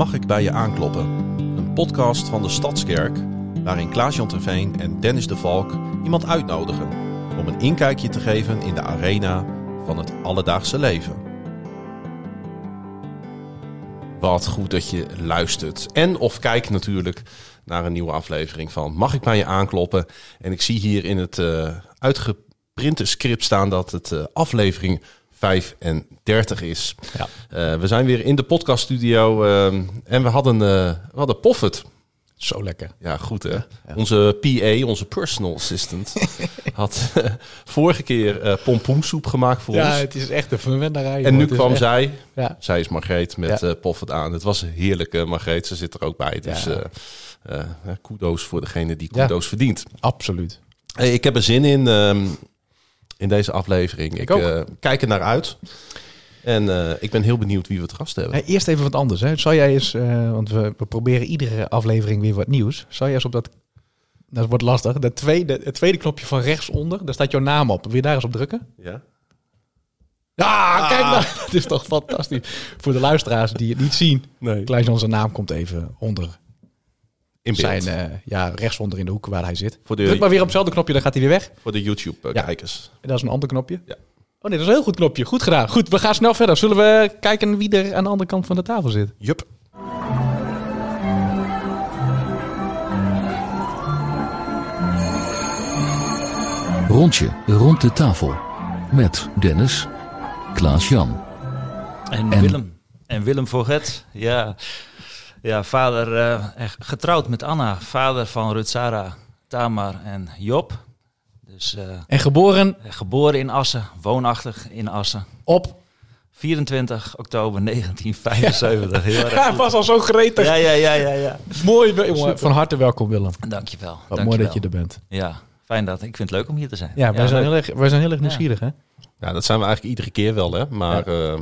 Mag ik bij je aankloppen? Een podcast van de Stadskerk waarin Klaas-Jan Terveen en Dennis de Valk iemand uitnodigen om een inkijkje te geven in de arena van het alledaagse leven. Wat goed dat je luistert en of kijkt natuurlijk naar een nieuwe aflevering van Mag ik bij je aankloppen? En ik zie hier in het uh, uitgeprinte script staan dat het uh, aflevering 35 is. Ja. Uh, we zijn weer in de podcaststudio uh, en we hadden, uh, we hadden Poffert. Zo lekker. Ja, goed hè. Ja. Onze PA, onze personal assistant, had vorige keer pompoensoep gemaakt voor ja, ons. Ja, het is echt een verwenderij. En nu kwam echt... zij, ja. zij is Margreet, met ja. Poffert aan. Het was heerlijke Margreet, ze zit er ook bij. Dus kudo's voor degene die kudo's verdient. Absoluut. Hey, ik heb er zin in. Um, in deze aflevering. Ik, ik uh, kijk er naar uit. En uh, ik ben heel benieuwd wie we het gast hebben. Hey, eerst even wat anders. Hè. Zou jij eens, uh, want we, we, proberen iedere aflevering weer wat nieuws. Zou jij eens op dat, dat wordt lastig, de tweede, het tweede knopje van rechtsonder, daar staat jouw naam op. Wil je daar eens op drukken? Ja. Ja, ah, kijk nou, dat is toch fantastisch. Voor de luisteraars die het niet zien. Nee. Klein zijn naam komt even onder in zijn uh, ja, rechtsonder in de hoek waar hij zit. Voor de, Druk maar weer op hetzelfde knopje, dan gaat hij weer weg. Voor de YouTube-kijkers. Ja. En dat is een ander knopje. Ja. Oh nee, dat is een heel goed knopje. Goed gedaan. Goed, we gaan snel verder. Zullen we kijken wie er aan de andere kant van de tafel zit? Jup. Rondje rond de tafel. Met Dennis, Klaas-Jan. En, en Willem. En Willem Voget. Ja. Ja, vader uh, getrouwd met Anna, vader van Rutsara, Tamar en Job. Dus, uh, en geboren? Geboren in Assen, woonachtig in Assen. Op? 24 oktober 1975. Ja, Heel erg ja was al zo gretig. Ja, ja, ja, ja. ja. Mooi, jongen. Van harte welkom Willem. Dankjewel. Wat Dankjewel. mooi dat je er bent. Ja, fijn dat. Ik vind het leuk om hier te zijn. Ja, wij, zijn, heel erg, wij zijn heel erg nieuwsgierig, hè? Ja, dat zijn we eigenlijk iedere keer wel, hè. Maar... Ja. Uh,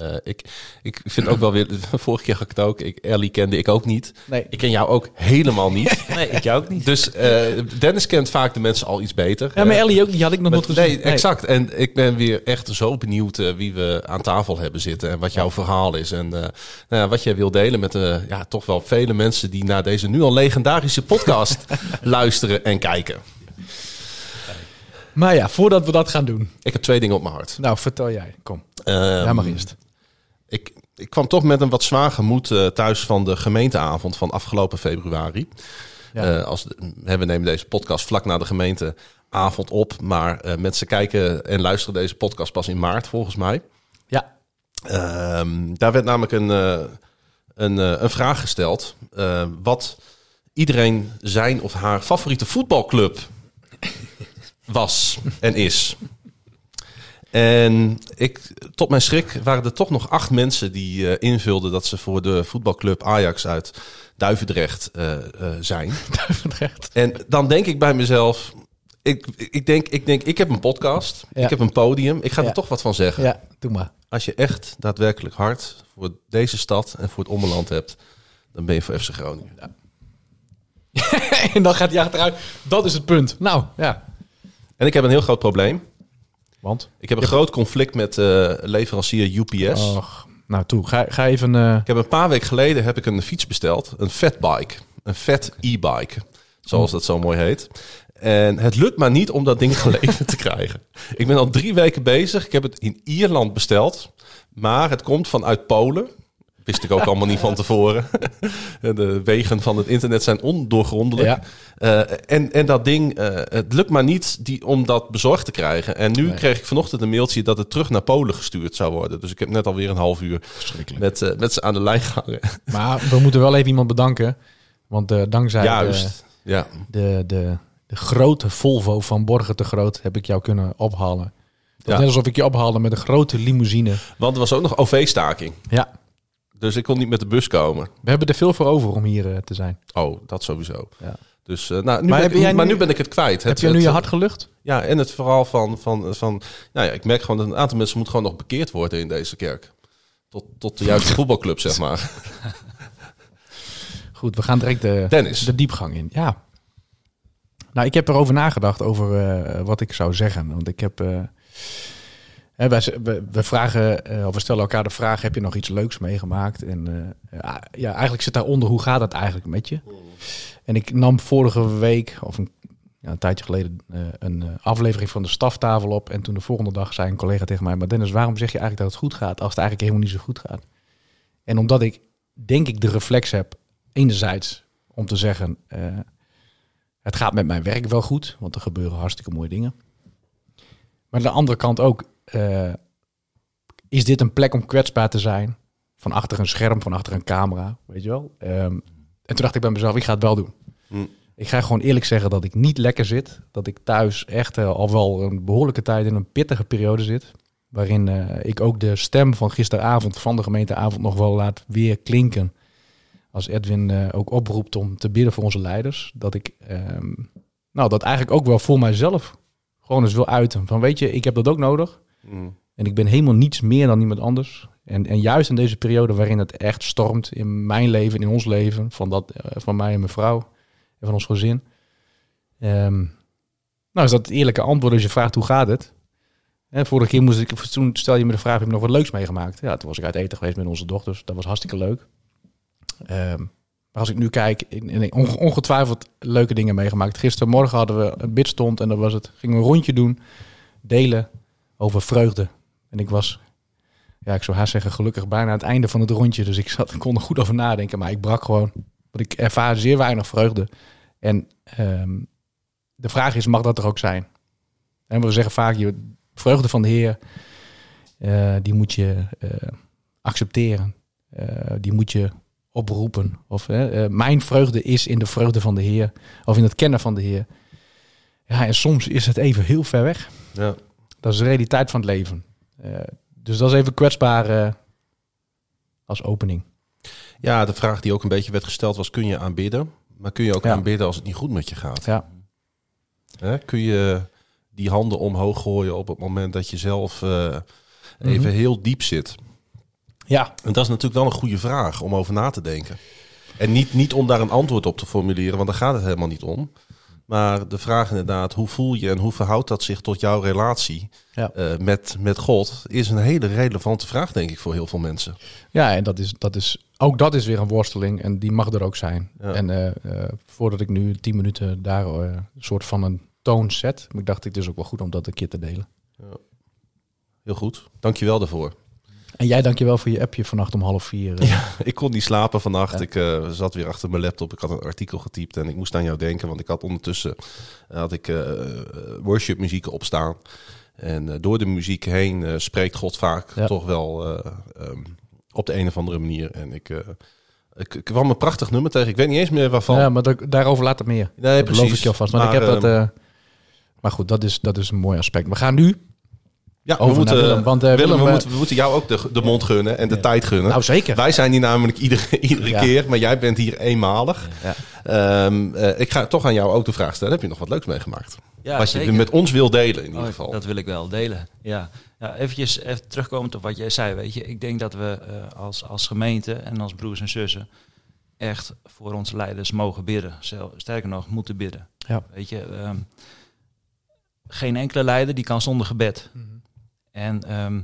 uh, ik, ik vind ook wel weer, vorige keer had ik het ook, ik, Ellie kende ik ook niet. Nee. Ik ken jou ook helemaal niet. nee, ik jou ook niet. Dus uh, Dennis kent vaak de mensen al iets beter. Ja, maar Ellie ook, die had ik nog nooit gezien. Nee, exact. En ik ben weer echt zo benieuwd uh, wie we aan tafel hebben zitten en wat jouw verhaal is. En nou ja, wat jij wil delen met ja, toch wel vele mensen die naar deze nu al legendarische podcast luisteren en kijken. Maar ja, voordat we dat gaan doen. Ik heb twee dingen op mijn hart. Nou, vertel jij. Kom. Um, jij mag eerst. Ik, ik kwam toch met een wat zwaar gemoed uh, thuis van de gemeenteavond van afgelopen februari. Ja. Uh, als, we nemen deze podcast vlak na de gemeenteavond op. Maar uh, mensen kijken en luisteren deze podcast pas in maart volgens mij. Ja. Um, daar werd namelijk een, een, een vraag gesteld. wat iedereen zijn of haar favoriete voetbalclub was en is. En ik, tot mijn schrik waren er toch nog acht mensen die uh, invulden dat ze voor de voetbalclub Ajax uit Duivendrecht uh, uh, zijn. Duivendrecht. En dan denk ik bij mezelf, ik, ik, denk, ik denk, ik heb een podcast, ja. ik heb een podium, ik ga ja. er toch wat van zeggen. Ja, doe maar. Als je echt daadwerkelijk hard voor deze stad en voor het ommeland hebt, dan ben je voor FC Groningen. Ja. en dan gaat hij achteruit. Dat is het punt. Nou, ja. En ik heb een heel groot probleem. Want? Ik heb een groot conflict met uh, leverancier UPS. Och, nou toe, ga, ga even... Uh... Ik heb een paar weken geleden heb ik een fiets besteld. Een fatbike. Een fat e-bike. Zoals dat zo mooi heet. En het lukt maar niet om dat ding geleverd te krijgen. Ik ben al drie weken bezig. Ik heb het in Ierland besteld. Maar het komt vanuit Polen. Wist ik ook allemaal niet van tevoren. De wegen van het internet zijn ondoorgrondelijk. Ja. Uh, en, en dat ding, uh, het lukt maar niet die, om dat bezorgd te krijgen. En nu nee. kreeg ik vanochtend een mailtje dat het terug naar Polen gestuurd zou worden. Dus ik heb net alweer een half uur met, uh, met ze aan de lijn gehangen. Maar we moeten wel even iemand bedanken. Want dankzij Juist, de, ja. de, de, de grote Volvo van Borgen te Groot heb ik jou kunnen ophalen. Dat Ja. Net alsof ik je ophaalde met een grote limousine. Want er was ook nog OV-staking. Ja, Dus ik kon niet met de bus komen. we hebben er veel voor over om hier eh, te zijn. Oh, dat sowieso. Ja. Dus, uh, nou, nu Maar ben heb ik, jij maar nu- ben ik het kwijt. heb Het- je nu het- je hart gelucht? Ja, en het verhaal van, van, van... Nou ja, ik merk gewoon dat een aantal mensen moet gewoon nog bekeerd worden in deze kerk. Tot, tot de juiste voetbalclub, zeg maar. Goed, we gaan direct de, Dennis. de diepgang in. Ja. Nou, ik heb erover nagedacht over eh, wat ik zou zeggen. Want ik heb... we, we vragen, eh, of we stellen elkaar de vraag: heb je nog iets leuks meegemaakt? En eh, ja, eigenlijk zit daaronder: hoe gaat het eigenlijk met je? En ik nam vorige week, of een, ja, tijdje geleden, eh, een aflevering van de staftafel op. En toen de volgende dag zei een collega tegen mij: Maar Dennis, waarom zeg je eigenlijk dat het goed gaat als het eigenlijk helemaal niet zo goed gaat? En omdat ik, denk ik, de reflex heb, enerzijds om te zeggen: Het gaat met mijn werk wel goed, want er gebeuren hartstikke mooie dingen. Maar aan de andere kant ook, eh, is dit een plek om kwetsbaar te zijn? Van achter een scherm, van achter een camera, weet je wel? Ehm, en toen dacht ik bij mezelf, ik ga het wel doen. Hm. Ik ga gewoon eerlijk zeggen dat ik niet lekker zit. Dat ik thuis echt eh, al wel een behoorlijke tijd in een pittige periode zit. Waarin eh, ik ook de stem van gisteravond, van de gemeenteavond, nog wel laat weer klinken. Als Edwin ook oproept om te bidden voor onze leiders. Dat ik ehm, nou, dat eigenlijk ook wel voor mijzelf gewoon eens wil uiten. Van weet je, ik heb dat ook nodig. Mm. En ik ben helemaal niets meer dan iemand anders. En, en juist in deze periode waarin het echt stormt in mijn leven, in ons leven, van, dat, eh, van mij en mijn vrouw en van ons gezin. Ehm, nou, is dat het eerlijke antwoord als je vraagt hoe gaat het? Vorige keer moest ik, toen stel je me de vraag, heb je nog wat leuks meegemaakt? Ja, toen was ik uit eten geweest met onze dochters. Dat was hartstikke leuk. Ehm, maar als ik nu kijk, ongetwijfeld leuke dingen meegemaakt. Gistermorgen hadden we een bidstond en dan was het, gingen we een rondje doen, delen over vreugde. En ik was, ja, ik zou haast zeggen, gelukkig bijna aan het einde van het rondje. Dus ik zat, ik kon er goed over nadenken, maar ik brak gewoon. Want ik ervaar zeer weinig vreugde. En ehm, de vraag is, mag dat er ook zijn? En we zeggen vaak, je vreugde van de Heer, eh, die moet je eh, accepteren. Eh, die moet je oproepen. Of mijn vreugde is in de vreugde van de Heer. Of in het kennen van de Heer. Ja, en soms is het even heel ver weg. Ja. Dat is de realiteit van het leven. Eh, dus dat is even kwetsbaar eh, als opening. ja, de vraag die ook een beetje werd gesteld was, kun je aanbidden? Maar kun je ook Ja. aanbidden als het niet goed met je gaat? Ja. Hè? Kun je die handen omhoog gooien op het moment dat je zelf eh, even Mhm. heel diep zit? Ja, En dat is natuurlijk wel een goede vraag om over na te denken. En niet, niet om daar een antwoord op te formuleren, want daar gaat het helemaal niet om. Maar de vraag inderdaad, hoe voel je en hoe verhoudt dat zich tot jouw relatie Ja. eh, met, met God, is een hele relevante vraag, denk ik, voor heel veel mensen. ja en dat is, dat is, ook dat is weer een worsteling en die mag er ook zijn. Ja. En eh, eh, voordat ik nu tien minuten daar een soort van een toon zet, ik dacht ik, het is ook wel goed om dat een keer te delen. Heel goed, dankjewel daarvoor. En jij dankjewel voor je appje vannacht om half vier. eh. Ik kon niet slapen vannacht. Ja. Ik eh, zat weer achter mijn laptop. Ik had een artikel getypt en ik moest aan jou denken. Want ik had ondertussen eh, had ik, eh, worship muziek opstaan. En door de muziek heen spreekt God vaak Ja. toch wel eh, ehm, op de een of andere manier. En ik, kwam een prachtig nummer tegen. Ik weet niet eens meer waarvan. Ja, maar daarover later meer. nee, dat beloof ik je alvast. Maar, ik heb dat... ehm, eh, maar goed, dat is, dat is een mooi aspect. We gaan nu ja, we moeten, naar Willem. Want eh, Willem, Willem, we, eh, moeten, we moeten jou ook de, de mond gunnen en de Ja. tijd gunnen. nou zeker. Wij zijn hier namelijk iedere, iedere Ja. keer, maar jij bent hier eenmalig. Ja. Ehm, eh, ik ga toch aan jou ook de vraag stellen. Heb je nog wat leuks meegemaakt? Ja, wat je met ons wil delen in ieder Oh, geval. Dat wil ik wel delen. Ja, ja eventjes even terugkomend op wat jij zei. Weet je, ik denk dat we eh, als, als gemeente en als broers en zussen echt voor onze leiders mogen bidden. Sterker nog, moeten bidden. Ja. Weet je, ehm, geen enkele leider die kan zonder gebed. En ehm,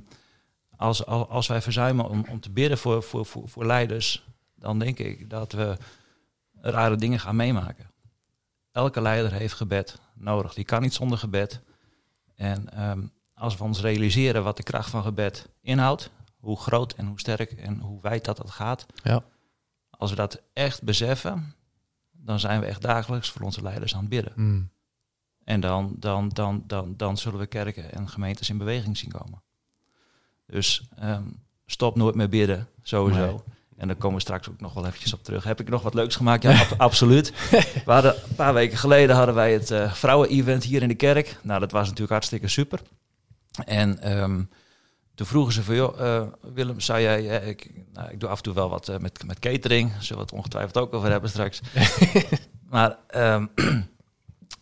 als, als, als wij verzuimen om, om te bidden voor, voor, voor, voor leiders, dan denk ik dat we rare dingen gaan meemaken. Elke leider heeft gebed nodig. Die kan niet zonder gebed. En ehm, als we ons realiseren wat de kracht van gebed inhoudt, hoe groot en hoe sterk en hoe wijd dat, dat gaat. Ja. Als we dat echt beseffen, dan zijn we echt dagelijks voor onze leiders aan het bidden. Mm. En dan, dan, dan, dan, dan zullen we kerken en gemeentes in beweging zien komen. Dus ehm, stop nooit meer bidden, sowieso. Nee. En daar komen we straks ook nog wel eventjes op terug. Heb ik nog wat leuks gemaakt? Ja, ab- absoluut. We hadden, een paar weken geleden hadden wij het eh, vrouwen-event hier in de kerk. Nou, dat was natuurlijk hartstikke super. En ehm, toen vroegen ze van, joh, eh, Willem, zou jij... eh, ik, nou, ik doe af en toe wel wat met, met catering. Zullen we het ongetwijfeld ook over hebben straks. maar ehm,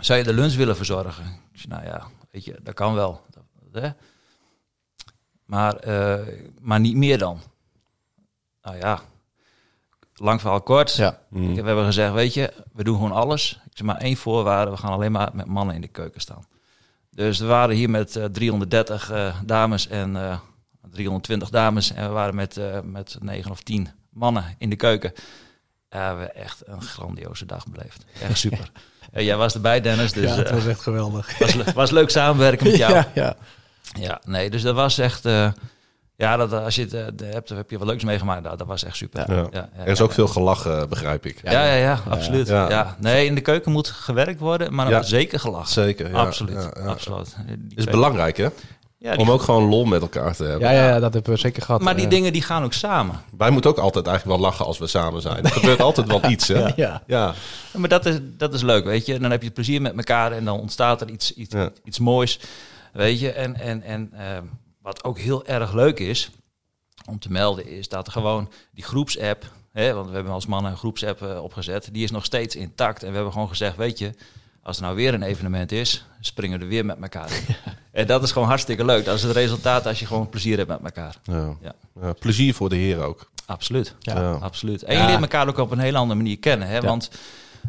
zou je de lunch willen verzorgen? Ik zei, nou ja, weet je, dat kan wel. Hè? Maar, eh, maar niet meer dan. Nou ja, lang verhaal kort. Ja. Mm. We hebben gezegd, weet je, we doen gewoon alles. Ik zeg maar één voorwaarde, we gaan alleen maar met mannen in de keuken staan. Dus we waren hier met eh, 330 eh, dames en eh, 320 dames. En we waren met, eh, met 9 of 10 mannen in de keuken. We hebben echt een grandioze dag beleefd. Echt super. Eh, jij was erbij, Dennis. Dus ja, het eh, was echt geweldig. was, was leuk samenwerken met jou. Ja, ja. Ja, nee, dus dat was echt. eh, ja, dat, als je het de- hebt, heb je wat leuks meegemaakt. Nou, dat was echt super. Ja. ja, Er is ook ja. veel gelachen, begrijp ik. Ja, ja, ja, absoluut. Ja. Ja. Nee, in de keuken moet gewerkt worden, maar er Ja. wordt zeker gelachen. Zeker. Ja, absoluut, ja, ja. absoluut. Is belangrijk, hè? Ja, Om ook gewoon lol met elkaar te hebben. Ja, ja, ja, dat hebben we zeker gehad. maar die Eh, dingen die gaan ook samen. Wij moeten ook altijd eigenlijk wel lachen als we samen zijn. Er gebeurt altijd wel iets, hè? Ja. Ja. Ja, Maar dat is, dat is leuk, weet je. Dan heb je plezier met elkaar en dan ontstaat er iets, iets, Ja. iets moois, weet je. En, en, en ehm, wat ook heel erg leuk is om te melden, is dat er gewoon die groepsapp, hè, want we hebben als mannen een groepsapp eh, opgezet, die is nog steeds intact. En we hebben gewoon gezegd, weet je, als er nou weer een evenement is, springen we er weer met elkaar in. En dat is gewoon hartstikke leuk. Dat is het resultaat als je gewoon plezier hebt met elkaar. Ja. Ja. Ja, plezier voor de heer ook. Absoluut. Ja. Ja. Absoluut. En Ja. je leert elkaar ook op een hele andere manier kennen. Hè? Ja. Want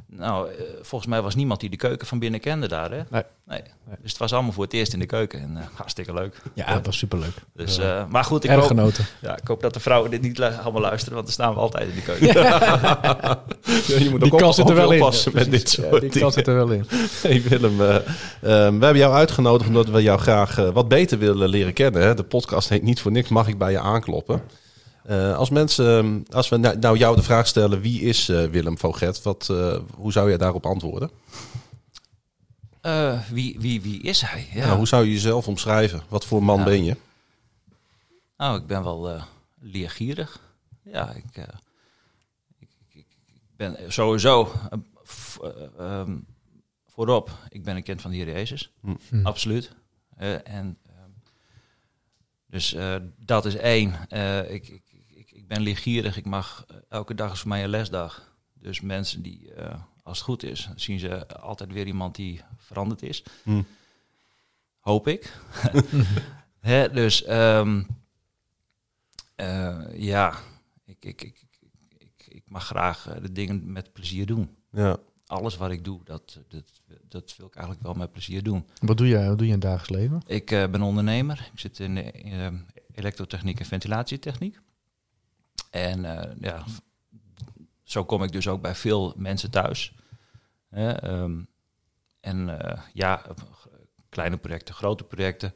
nou, eh, volgens mij was niemand die de keuken van binnen kende daar. Hè? Nee. Nee. Dus het was allemaal voor het eerst in de keuken. En eh, hartstikke leuk. Ja, dat was superleuk. Dus, eh, maar goed, ik hoop, genoten. ja, ik hoop dat de vrouwen dit niet lu- allemaal luisteren. Want dan staan we altijd in de keuken. je moet Die ook kans zit er op- wel in. oppassen met dit Ja, soort die dingen. kans zit er wel in. Hey Willem, eh, ehm, we hebben jou uitgenodigd omdat we jou graag wat beter willen leren kennen. Hè? De podcast heet niet voor niks, mag ik bij je aankloppen. Eh, als mensen, ehm, als we nou, nou jou de vraag stellen, wie is eh, Willem Voget? Wat, eh, hoe zou jij daarop antwoorden? Eh, wie, wie, wie is hij? Ja. Nou, hoe zou je jezelf omschrijven? Wat voor man ben je? Nou, ik ben wel eh, leergierig. Ja, ik, eh, ik, ik, ik ben sowieso eh, eh, ehm, voorop. Ik ben een kind van de Heer Jezus. Hm. Absoluut. Eh, en, ehm, dus eh, dat is één. Eh, ik ben leergierig. Ik mag, eh, elke dag is voor mij een lesdag. Dus mensen die, eh, als het goed is, zien ze altijd weer iemand die veranderd is. Hm. Hoop ik. Hè, dus ehm, eh, ja, ik, ik, ik, ik, ik, mag graag de dingen met plezier doen. Ja. Alles wat ik doe, dat, dat, dat wil ik eigenlijk wel met plezier doen. Wat doe je, wat doe je in het dagelijks leven? Ik eh, ben ondernemer. Ik zit in, de, in, eh, elektrotechniek en ventilatietechniek. En eh, ja, zo kom ik dus ook bij veel mensen thuis. Ehm, en eh, ja, kleine projecten, grote projecten,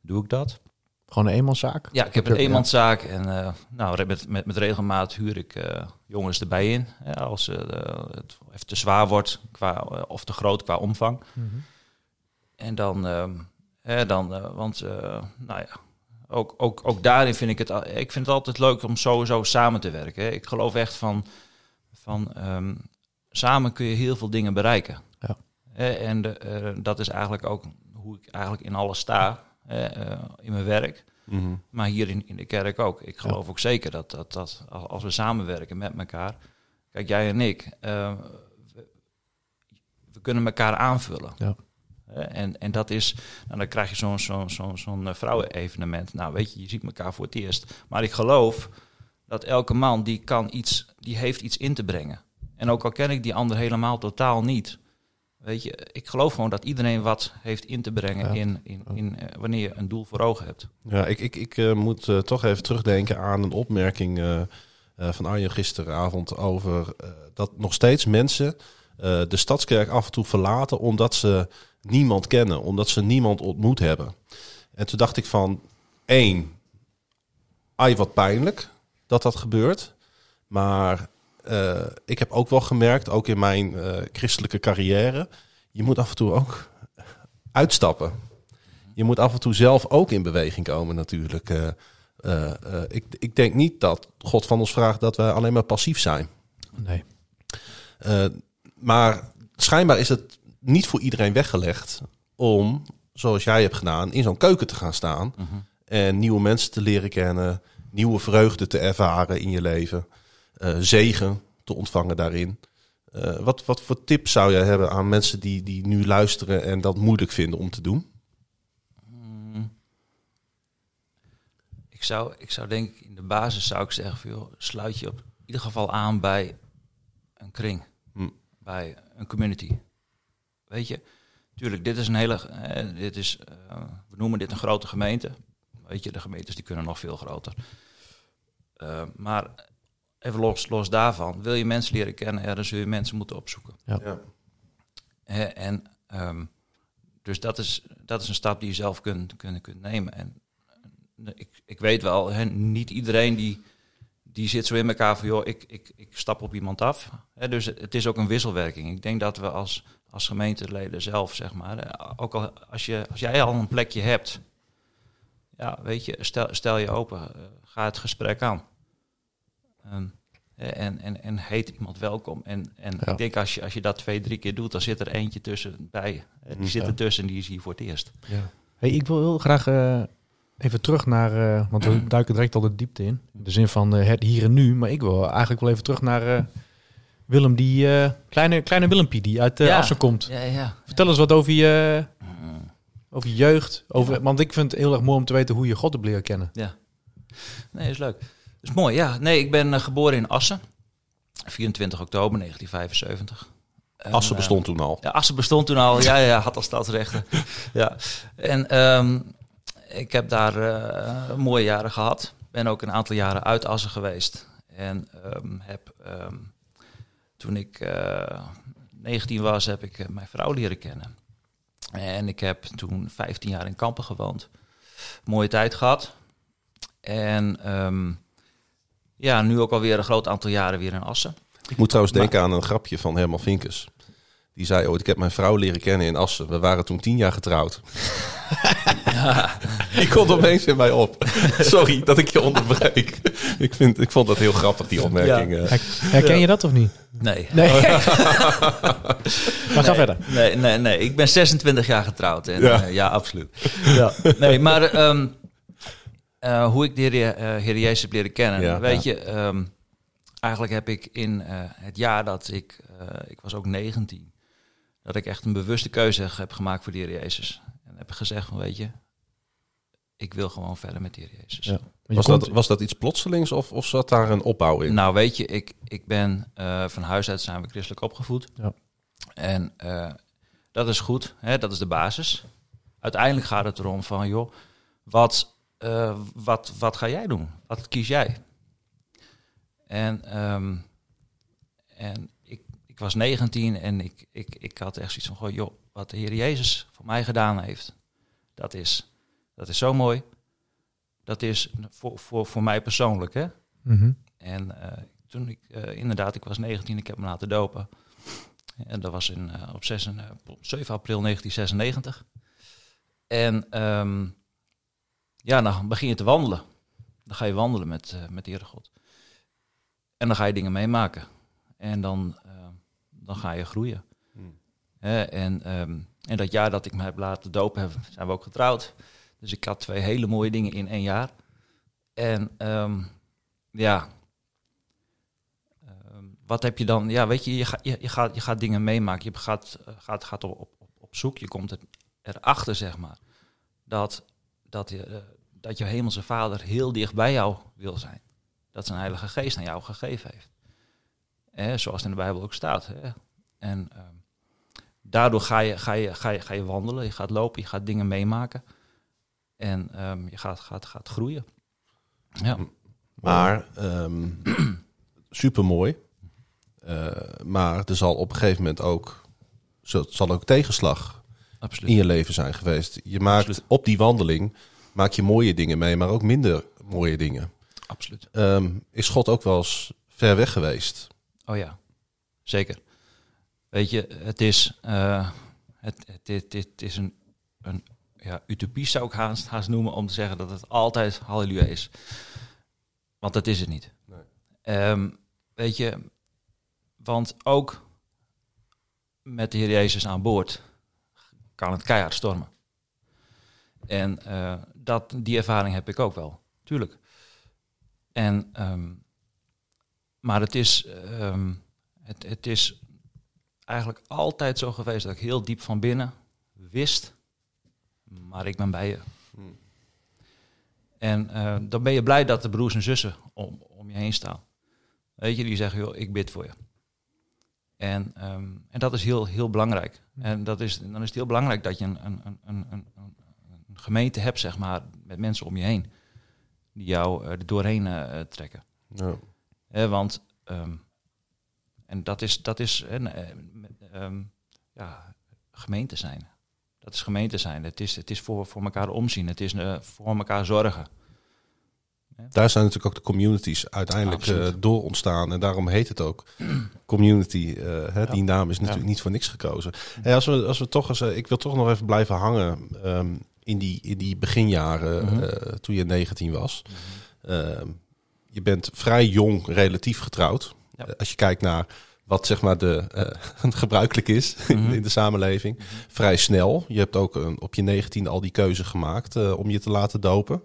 doe ik dat. Gewoon een eenmanszaak? Ja, ik heb een eenmanszaak en eh, nou, met, met, met regelmaat huur ik eh, jongens erbij in. Ja, als het even te zwaar wordt qua, of te groot qua omvang. Mhm. En dan, ehm, hè, dan want nou ja, ook, ook, ook daarin vind ik het, ik vind het altijd leuk om sowieso samen te werken. Ik geloof echt van, van ehm, samen kun je heel veel dingen bereiken. Ja. En de, eh, dat is eigenlijk ook hoe ik eigenlijk in alles sta, eh, in mijn werk. Mhm. Maar hier in, in de kerk ook. Ik geloof ook zeker dat, dat, dat als als we samenwerken met elkaar. Kijk, jij en ik. eh, we, we kunnen elkaar aanvullen. Ja. Eh, en, en dat is. Nou, dan krijg je zo'n zo'n zo'n zo'n eh, vrouwen-evenement. Nou, weet je, je ziet elkaar voor het eerst. Maar ik geloof dat elke man die kan iets, die heeft iets in te brengen. En ook al ken ik die ander helemaal totaal niet. Weet je, ik geloof gewoon dat iedereen wat heeft in te brengen Ja. in, in, in, eh, wanneer je een doel voor ogen hebt. Ja, ik, ik, ik moet toch even terugdenken aan een opmerking van Arjen gisteravond over dat nog steeds mensen de stadskerk af en toe verlaten omdat ze niemand kennen, omdat ze niemand ontmoet hebben. En toen dacht ik van, één, ai wat pijnlijk dat dat gebeurt. Maar eh, ik heb ook wel gemerkt, ook in mijn eh, christelijke carrière, je moet af en toe ook uitstappen. Je moet af en toe zelf ook in beweging komen natuurlijk. Eh, ik, ik denk niet dat God van ons vraagt dat wij alleen maar passief zijn. Nee. Maar schijnbaar is het niet voor iedereen weggelegd om, zoals jij hebt gedaan, in zo'n keuken te gaan staan. En nieuwe mensen te leren kennen, nieuwe vreugde te ervaren in je leven, eh, zegen te ontvangen daarin. Eh, wat, wat voor tips zou jij hebben aan mensen die, die nu luisteren en dat moeilijk vinden om te doen? Mm. Ik zou, ik zou denk ik in de basis zou ik zeggen, joh, sluit je op ieder geval aan bij een kring, Hm. bij een community. Weet je, tuurlijk, dit is een hele, eh, dit is, eh, we noemen dit een grote gemeente. Weet je, de gemeentes die kunnen nog veel groter. Eh, maar even los, los daarvan, wil je mensen leren kennen, ja, dan zul je mensen moeten opzoeken. Ja. Hè, en ehm, dus dat is, dat is een stap die je zelf kunt, kunt, kunt nemen. En ik, ik weet wel, hè, niet iedereen die, die zit zo in elkaar van, joh, ik, ik, ik stap op iemand af. Hè, dus het is ook een wisselwerking. Ik denk dat we als, als gemeenteleden zelf, zeg maar, eh, ook al als, je, als jij al een plekje hebt, ja, weet je, stel, stel je open, eh, ga het gesprek aan. Ehm, en, en, en heet iemand welkom. En, en Ja. ik denk als je, als je dat twee, drie keer doet, dan zit er eentje tussen bij. Eh, Die zit Ja. er tussen en die is hier voor het eerst. Hey, ik wil heel graag even terug naar, want we duiken direct al de diepte in. In de zin van het hier en nu. Maar ik wil eigenlijk wel even terug naar Willem, die eh, kleine, kleine Willempie die uit uh, Ja. Assen komt. Ja, ja. Vertel eens wat over je, over je jeugd. Over, Want ik vind het heel erg mooi om te weten hoe je God hebt leren kennen. Ja. Nee, is leuk. Dat is mooi, ja. Nee, ik ben eh, geboren in Assen. 24 oktober 1975. En, Assen eh, bestond toen al. Ja, Assen bestond toen al. Ja, ja, had al stadsrechten. ja. En ehm, ik heb daar eh, mooie jaren gehad. Ben ook een aantal jaren uit Assen geweest. En ehm, heb, ehm, toen ik eh 19 was, heb ik eh, mijn vrouw leren kennen. En ik heb toen 15 jaar in Kampen gewoond. Mooie tijd gehad. En ehm, ja, nu ook alweer een groot aantal jaren weer in Assen. Ik moet trouwens denken aan een grapje van Herman Vinkers. Die zei ooit, ik heb mijn vrouw leren kennen in Assen. We waren toen tien jaar getrouwd. Die komt opeens in mij op. Sorry dat ik je onderbreek. ik, vind, ik vond dat heel grappig, die opmerking. eh. Her- Herken je dat of niet? Nee. Nee. maar ga nee, verder. Nee, nee, nee. Ik ben 26 jaar getrouwd. En, Ja. ja. ja, absoluut. Ja. Nee, maar ehm, eh, hoe ik de Heer, eh, Heer Jezus heb leren kennen. Ja, weet je, ehm, eigenlijk heb ik in eh, het jaar dat ik... eh, ik was ook 19. Dat ik echt een bewuste keuze heb gemaakt voor de Heer Jezus. Heb gezegd van, weet je... Ik wil gewoon verder met Heer Jezus. Ja. Want je Was, komt- dat, was dat iets plotselings of, of zat daar een opbouw in? Nou, weet je, ik, ik ben eh, van huis uit zijn we christelijk opgevoed. Ja. En eh, dat is goed, hè, dat is de basis. Uiteindelijk gaat het erom van, joh, wat, eh, wat, wat ga jij doen? Wat kies jij? En, ehm, en ik, ik was 19 en ik, ik, ik had echt zoiets van, goh, joh, wat de Heer Jezus voor mij gedaan heeft, dat is, dat is zo mooi. Dat is voor, voor, voor mij persoonlijk, hè? Mhm. En eh, toen ik, eh, inderdaad, ik was 19, ik heb me laten dopen. En dat was in, eh, op, 6, en, eh, op 7 april 1996. En ehm, ja, dan begin je te wandelen. Dan ga je wandelen met, met de Heere God. En dan ga je dingen meemaken. En dan, dan ga je groeien. En, ehm, en dat jaar dat ik me heb laten dopen, heb, zijn we ook getrouwd. Dus ik had twee hele mooie dingen in één jaar. En ehm, ja, Ehm, wat heb je dan? Ja, weet je, je, je, gaat, je gaat dingen meemaken. Je gaat, eh, gaat, gaat op, op, op zoek. Je komt er, erachter, zeg maar, dat, dat, je, eh, dat je hemelse vader heel dicht bij jou wil zijn. Dat zijn heilige geest aan jou gegeven heeft. Zoals het in de Bijbel ook staat. Hè? En daardoor ga je, ga, je, ga, je, ga je wandelen, je gaat lopen, je gaat dingen meemaken. En ehm, je gaat, gaat, gaat groeien. Ja. Maar ehm super mooi. maar er zal op een gegeven moment ook, zal ook tegenslag Absoluut. in je leven zijn geweest. Je maakt Absoluut. op die wandeling maak je mooie dingen mee, maar ook minder mooie dingen. Absoluut. Ehm, is God ook wel eens ver weg geweest? Oh ja, zeker. Weet je, het is, het, het, het, het is een, een ja, utopie zou ik haast, haast noemen om te zeggen dat het altijd halleluja is. Want dat is het niet. Nee. Ehm, weet je, want ook met de Heer Jezus aan boord kan het keihard stormen. En eh, dat, die ervaring heb ik ook wel, tuurlijk. En, ehm, maar het is, ehm, het, het is eigenlijk altijd zo geweest dat ik heel diep van binnen wist, maar ik ben bij je. Hmm. En eh, dan ben je blij dat de broers en zussen om, om je heen staan. Weet je, die zeggen, joh, ik bid voor je. En, ehm, en dat is heel, heel belangrijk. En dat is, dan is het heel belangrijk dat je een, een, een, een, een, een gemeente hebt, zeg maar, met mensen om je heen. Die jou eh, er doorheen eh, trekken. Ja. Hè, want, ehm, en dat is, dat is een, eh, ehm, ja, gemeente zijn. Dat is gemeente zijn. Het is, het is voor, voor elkaar omzien. Het is eh, voor elkaar zorgen. Daar zijn natuurlijk ook de communities uiteindelijk eh, door ontstaan. En daarom heet het ook community. eh, hè, Die naam is natuurlijk niet voor niks gekozen. Hey, als, we, als we toch eens, eh, ik wil toch nog even blijven hangen ehm, in, die, in die beginjaren Mhm. eh, toen je 19 was. Ehm, je bent vrij jong relatief getrouwd. Ja. Eh, als je kijkt naar wat zeg maar de, eh, gebruikelijk is in, Mhm. in de samenleving. Vrij snel. Je hebt ook een, op je 19 al die keuze gemaakt eh, om je te laten dopen.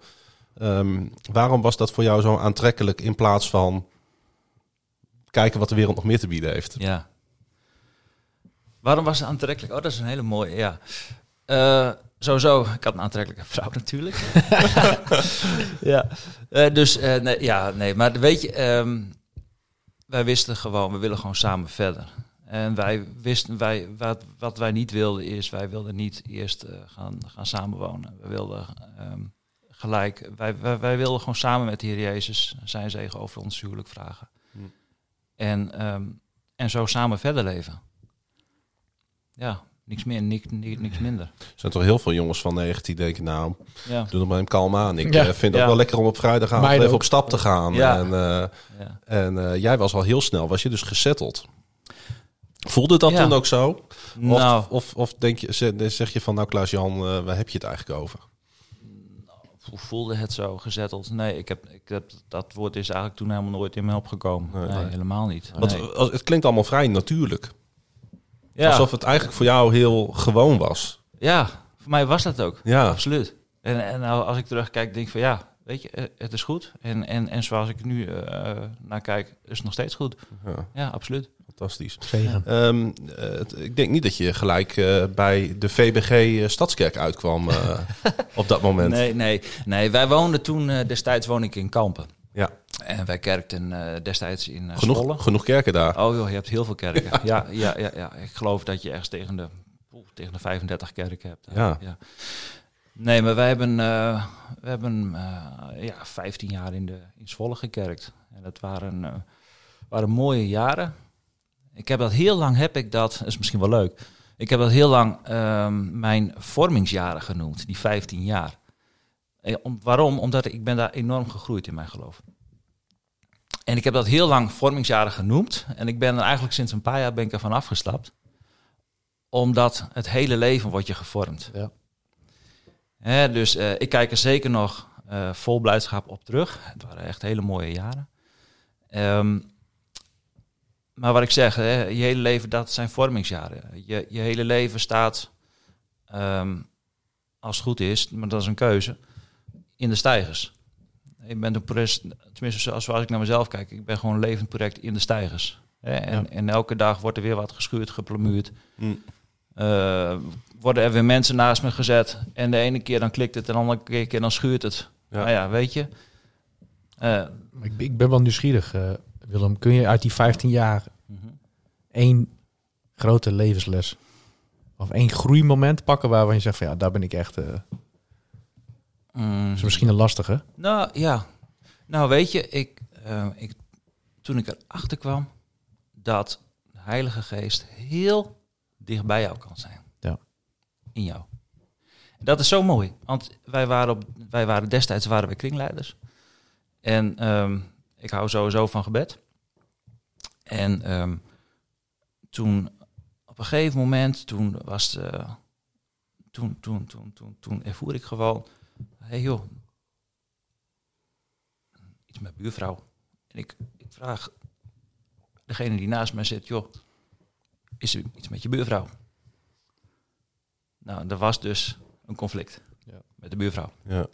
Ehm, waarom was dat voor jou zo aantrekkelijk in plaats van kijken wat de wereld nog meer te bieden heeft? Ja. Waarom was het aantrekkelijk? Oh, dat is een hele mooie, ja. Eh, sowieso, ik had een aantrekkelijke vrouw natuurlijk. ja. Eh, dus, eh, nee, ja, nee. Maar weet je, ehm, wij wisten gewoon, we willen gewoon samen verder. En wij wisten, wij, wat, wat wij niet wilden is, wij wilden niet eerst eh, gaan, gaan samenwonen. We wilden ehm, gelijk, wij, wij, wij wilden gewoon samen met de Heer Jezus zijn zegen over ons huwelijk vragen. Hm. En, ehm, en zo samen verder leven. Ja, niks meer, niks, niks, niks minder. Er zijn toch heel veel jongens van 19 die denken, nou, Ja, doe nog maar een kalm aan. Ik Ja. eh, vind het Ja. ook wel lekker om op vrijdagavond Meiden even ook. op stap te gaan. Ja. En, eh, ja. en eh, jij was al heel snel, was je dus gesetteld. Voelde dat Ja. toen ook zo? Of, Nou, of, of denk je, zeg- zeg je van, nou Klaas-Jan, eh, waar heb je het eigenlijk over? hoe voelde het zo gezetteld? Nee, ik heb, ik heb, dat woord is eigenlijk toen helemaal nooit in me opgekomen. Nee, Nee, nee. helemaal niet. Want het klinkt allemaal vrij natuurlijk. Ja, Alsof het eigenlijk voor jou heel gewoon was. ja, voor mij was dat ook. Ja, Absoluut. En, en nou, als ik terugkijk, denk ik van ja, weet je, eh, het is goed. En, en, en zoals ik nu eh, naar kijk, is het nog steeds goed. ja Ja, absoluut. fantastisch. Ehm, eh, ik denk niet dat je gelijk eh, bij de VBG Stadskerk uitkwam eh, op dat moment. Nee, nee, nee. Wij woonden toen, destijds woonde ik in Kampen. Ja, En wij kerkten eh, destijds in uh, genoeg, genoeg kerken daar. Oh joh, je hebt heel veel kerken. Ja, ja, ja, ja. Ik geloof dat je ergens tegen de, oeh, tegen de 35 kerken hebt. Ja. Nee, maar wij hebben, eh, we hebben eh, ja, 15 jaar in, de, in Zwolle gekerkt. En dat waren, eh, waren mooie jaren. Ik heb dat heel lang, heb ik dat, dat is misschien wel leuk. Ik heb dat heel lang ehm, mijn vormingsjaren genoemd, die 15 jaar. Eh, om, waarom? Omdat ik ben daar enorm gegroeid in mijn geloof. En ik heb dat heel lang vormingsjaren genoemd. En ik ben er eigenlijk sinds een paar jaar ben ik ervan afgestapt. Omdat het hele leven wordt je gevormd. Ja. Hè, dus eh, ik kijk er zeker nog eh, vol blijdschap op terug. Het waren echt hele mooie jaren. Ehm, maar wat ik zeg, hè, je hele leven, dat zijn vormingsjaren. Je, je hele leven staat, ehm, als het goed is, maar dat is een keuze, in de stijgers. Ik ben een project, tenminste zoals zoals ik naar mezelf kijk, ik ben gewoon een levend project in de stijgers. Hè, en, Ja. en elke dag wordt er weer wat geschuurd, geplamuurd. Hm. Eh, worden er weer mensen naast me gezet. En de ene keer dan klikt het, en de andere keer, dan schuurt het. Ja. Nou ja, weet je. Eh, Ik, ik ben wel nieuwsgierig, eh, Willem. Kun je uit die 15 jaar mhm. één grote levensles of één groeimoment pakken waarvan je zegt van ja, daar ben ik echt. Eh Mm. is misschien een lastige. Nou ja, nou weet je, ik, eh, ik, toen ik erachter kwam dat de Heilige Geest heel dicht bij jou kan zijn. Ja. In jou. En dat is zo mooi, want wij waren, op, wij waren destijds waren wij kringleiders. En ehm, ik hou sowieso van gebed. En ehm, toen, op een gegeven moment, toen was de, toen, toen, toen, toen, toen ervoer ik gewoon, hey joh, iets met buurvrouw. En ik, ik vraag degene die naast mij zit, joh, is er iets met je buurvrouw? Nou, er was dus een conflict Ja. met de buurvrouw. Ja.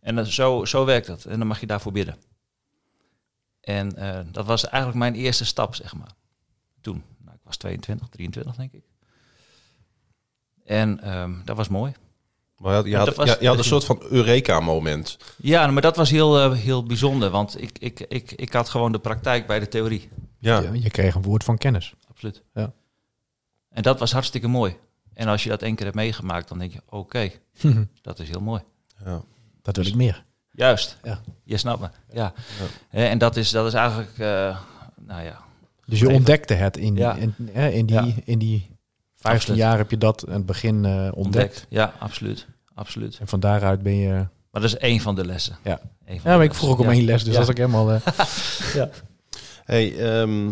En dat, zo, zo werkt dat. En dan mag je daarvoor bidden. En eh, dat was eigenlijk mijn eerste stap, zeg maar. Toen. Nou, ik was 22, 23, denk ik. En ehm, dat was mooi. Maar je had, je Maar had, dat was- je- je had een soort van Eureka-moment. Ja, maar dat was heel, eh, heel bijzonder. Want ik, ik, ik, ik had gewoon de praktijk bij de theorie. Ja. Je, je kreeg een woord van kennis. absoluut. Ja. En dat was hartstikke mooi. En als je dat één keer hebt meegemaakt, dan denk je, oké, dat is heel mooi. Ja. dat wil ik meer. Juist. Ja. Je snapt me. Ja. Hè, En dat is, dat is eigenlijk, eh, nou ja, Dus je ontdekte het in, Ja. in, hè, in die, Ja. in die 15 Absoluut. jaar heb je dat aan het begin eh, ontdekt. ontdekt. Ja, absoluut. Absoluut. En van daaruit ben je... Maar dat is één van de lessen. Ja. Ja, maar de ik vroeg ook om één les, dus Ja. dat is ook helemaal... eh, Hey, ehm,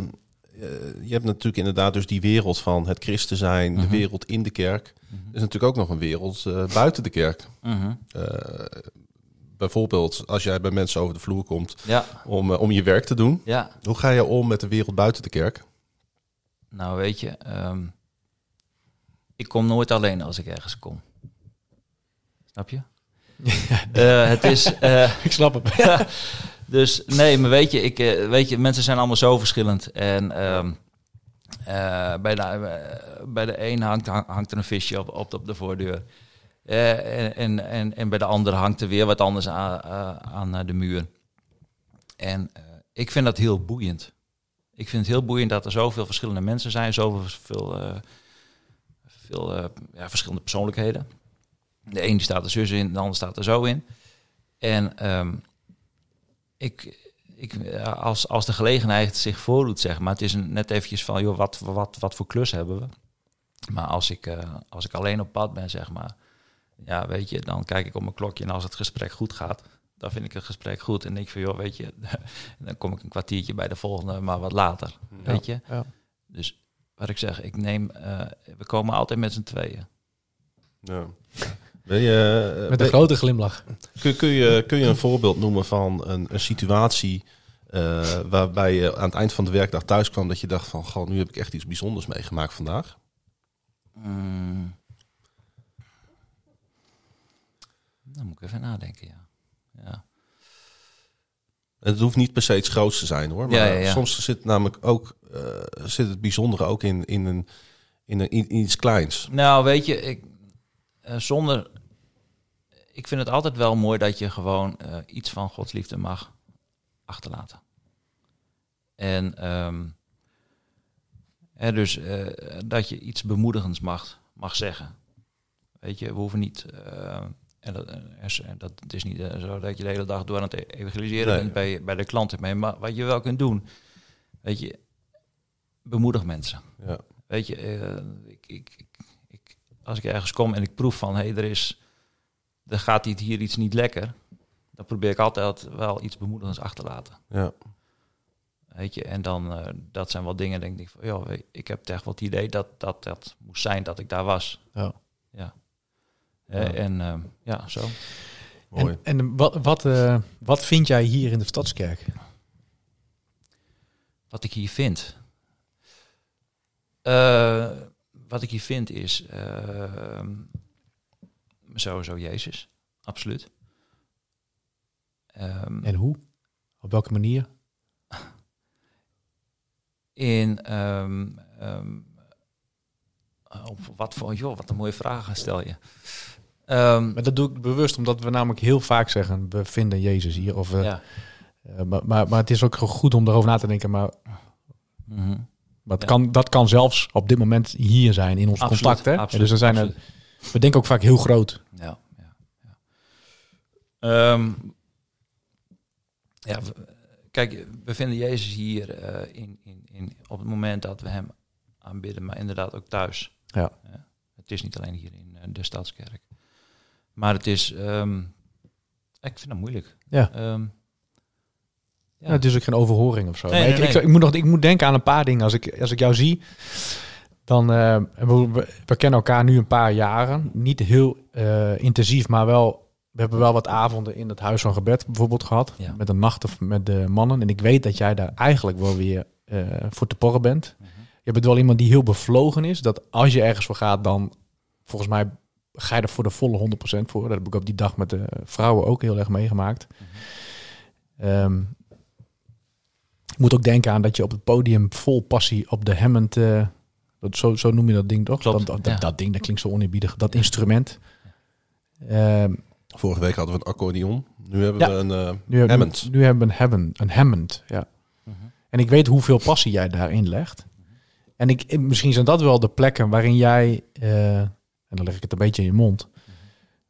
eh, je hebt natuurlijk inderdaad dus die wereld van het christen zijn, Mhm. de wereld in de kerk. Er is natuurlijk ook nog een wereld eh, buiten de kerk. Mhm. Eh, bijvoorbeeld als jij bij mensen over de vloer komt Ja, om, om je werk te doen. ja. Hoe ga je om met de wereld buiten de kerk? Nou, weet je, ehm, ik kom nooit alleen als ik ergens kom. Snap je? Eh, het is. eh, ik snap het. dus nee, maar weet je, ik, eh, weet je, mensen zijn allemaal zo verschillend. En ehm, eh, bij, de, bij de een hangt, hang- hangt er een visje op, op, op de voordeur. En, en, en, en bij de andere hangt er weer wat anders aan, aan de muur. En ik vind dat heel boeiend. Ik vind het heel boeiend dat er zoveel verschillende mensen zijn, zoveel veel, eh, ja, verschillende persoonlijkheden. De een die staat er zus in, de ander staat er zo in. En ehm, ik, ik, ja, als, als de gelegenheid zich voordoet, zeg maar, het is een, net eventjes van, joh, wat, wat, wat voor klus hebben we? Maar als ik, eh, als ik alleen op pad ben, zeg maar, ja, weet je, dan kijk ik op mijn klokje en als het gesprek goed gaat, dan vind ik het gesprek goed. En denk ik van, joh, weet je, dan kom ik een kwartiertje bij de volgende, maar wat later, weet je. Ja. Dus wat ik zeg, ik neem, eh, we komen altijd met z'n tweeën. Ja. Je, eh, Met een grote glimlach. kun, kun, je, kun je een voorbeeld noemen van een, een situatie eh, waarbij je aan het eind van de werkdag thuis kwam dat je dacht van, goh, nu heb ik echt iets bijzonders meegemaakt vandaag? Mm. Dan moet ik even nadenken, ja. ja. En Het hoeft niet per se iets groots te zijn hoor. Maar Ja, ja, ja. soms zit namelijk ook zit het bijzondere ook in, in, een, in, een, in iets kleins. Nou, weet je, ik, eh, zonder... Ik vind het altijd wel mooi dat je gewoon eh, iets van Gods liefde mag achterlaten. En ehm, hè, dus eh, dat je iets bemoedigends mag, mag zeggen. Weet je, we hoeven niet... eh, en dat, eh, is- en dat het is niet eh, zo dat je de hele dag door aan het evangeliseren Nee. bent bij, bij de klanten. mee. Maar wat je wel kunt doen, weet je, bemoedig mensen. Ja. Weet je, eh, ik, ik, ik, ik- als ik ergens kom en ik proef van, hé, hey, er is, er gaat dit hier iets niet lekker, dan probeer ik altijd wel iets bemoedigends achter te laten. Ja. Weet je, en dan, eh, dat zijn wel dingen, denk ik, van, joh, weet- ik heb echt wel het idee dat, dat dat moest zijn dat ik daar was. Ja. Ja. Eh, En eh, ja, zo. Mooi. En, en wat, wat, eh, wat vind jij hier in de Stadskerk? Wat ik hier vind. Eh, wat ik hier vind is eh, sowieso Jezus, absoluut. Ehm, En hoe? Op welke manier? in ehm, ehm, op wat voor joh, wat een mooie vragen stel je. Ehm, Maar dat doe ik bewust, omdat we namelijk heel vaak zeggen, we vinden Jezus hier. Of, eh, ja. eh, maar, maar, maar het is ook goed om daarover na te denken. Maar, Mhm. maar Ja. kan, dat kan zelfs op dit moment hier zijn in ons Absoluut, contact. Hè? absoluut, dus er zijn er, we denken ook vaak heel groot. Ja, ja, ja. Ehm, ja, we- kijk, we vinden Jezus hier eh, in, in, in, op het moment dat we hem aanbidden, maar inderdaad ook thuis. Ja. het is niet alleen hier in eh, de Stadskerk. Maar het is, ehm, ik vind dat moeilijk. Ja. Ehm, Ja. het is ook geen overhoring of zo. Nee, ik, nee, ik, moet nog, ik moet denken aan een paar dingen. Als ik, als ik jou zie, dan eh, we, kennen elkaar nu een paar jaren. Niet heel eh, intensief, maar wel. We hebben wel wat avonden in het huis van gebed bijvoorbeeld gehad. Ja. Met een nacht of met de mannen. En ik weet dat jij daar eigenlijk wel weer eh, voor te porren bent. Mhm. Je bent wel iemand die heel bevlogen is. Dat als je ergens voor gaat, dan volgens mij ga je er voor de volle 100% voor. Dat heb ik op die dag met de vrouwen ook heel erg meegemaakt. Ehm, ik moet ook denken aan dat je op het podium vol passie op de Hammond... eh, dat, zo, zo noem je dat ding toch? Klopt, dat, dat, ja. dat ding, dat klinkt zo oneerbiedig. Dat instrument. Ehm, Vorige week hadden we een accordeon. Nu hebben Ja. we een eh nu, hebben- Hammond. Nu, hebben we een Hammond. Een Hammond, ja. Mhm. En ik weet hoeveel passie jij daarin legt. En ik, misschien zijn dat wel de plekken waarin jij, eh, en dan leg ik het een beetje in je mond,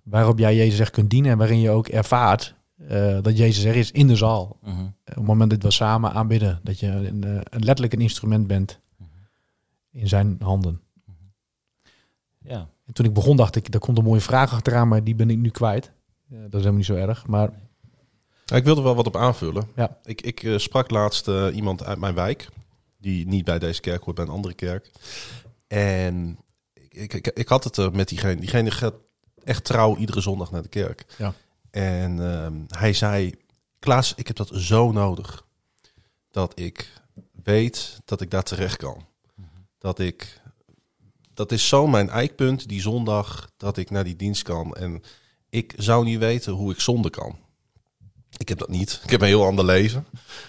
waarop jij Jezus echt kunt dienen en waarin je ook ervaart eh, dat Jezus er is in de zaal. Mhm. Op het moment dat we samen aanbidden, dat je een, eh, een letterlijk een instrument bent in zijn handen. Ja. En toen ik begon dacht ik, daar komt een mooie vraag achteraan, maar die ben ik nu kwijt. Eh, dat is helemaal niet zo erg, maar Ja, ik wilde wel wat op aanvullen. Ja. Ik, ik eh, sprak laatst eh, iemand uit mijn wijk, die niet bij deze kerk hoort, bij een andere kerk. En ik, ik, ik had het er met diegene. Diegene gaat echt trouw iedere zondag naar de kerk. Ja. En ehm, hij zei, Klaas, ik heb dat zo nodig. Dat ik weet dat ik daar terecht kan. Dat ik... Dat is zo mijn eikpunt, die zondag, dat ik naar die dienst kan. En ik zou niet weten hoe ik zonder kan. Ik heb dat niet. Ik heb een heel ander leven.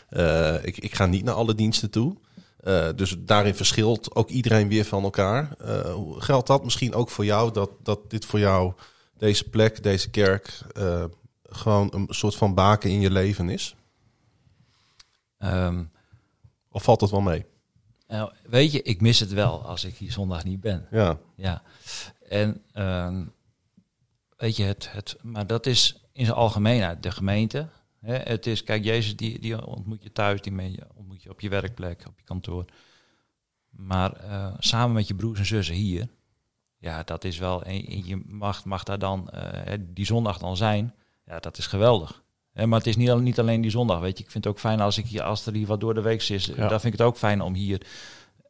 Eh, ik, ik ga niet naar alle diensten toe. Eh, dus daarin verschilt ook iedereen weer van elkaar. Hoe- geldt dat misschien ook voor jou? Dat, dat dit voor jou, deze plek, deze kerk, eh, gewoon een soort van baken in je leven is? Ehm, Of valt dat wel mee? nou, weet je, ik mis het wel als ik hier zondag niet ben. Ja, Ja. En ehm, weet je, het, het, maar dat is in zijn algemeenheid de gemeente. Hè? Het is, kijk, Jezus die, die ontmoet je thuis, die ontmoet je op je werkplek, op je kantoor. Maar eh, samen met je broers en zussen hier, ja, dat is wel, en, je mag, mag daar dan eh, die zondag dan zijn. Ja, dat is geweldig. Hè, maar het is niet, niet alleen die zondag, weet je. Ik vind het ook fijn als, ik hier, als er hier wat door de week is. Ja. Dan vind ik het ook fijn om hier,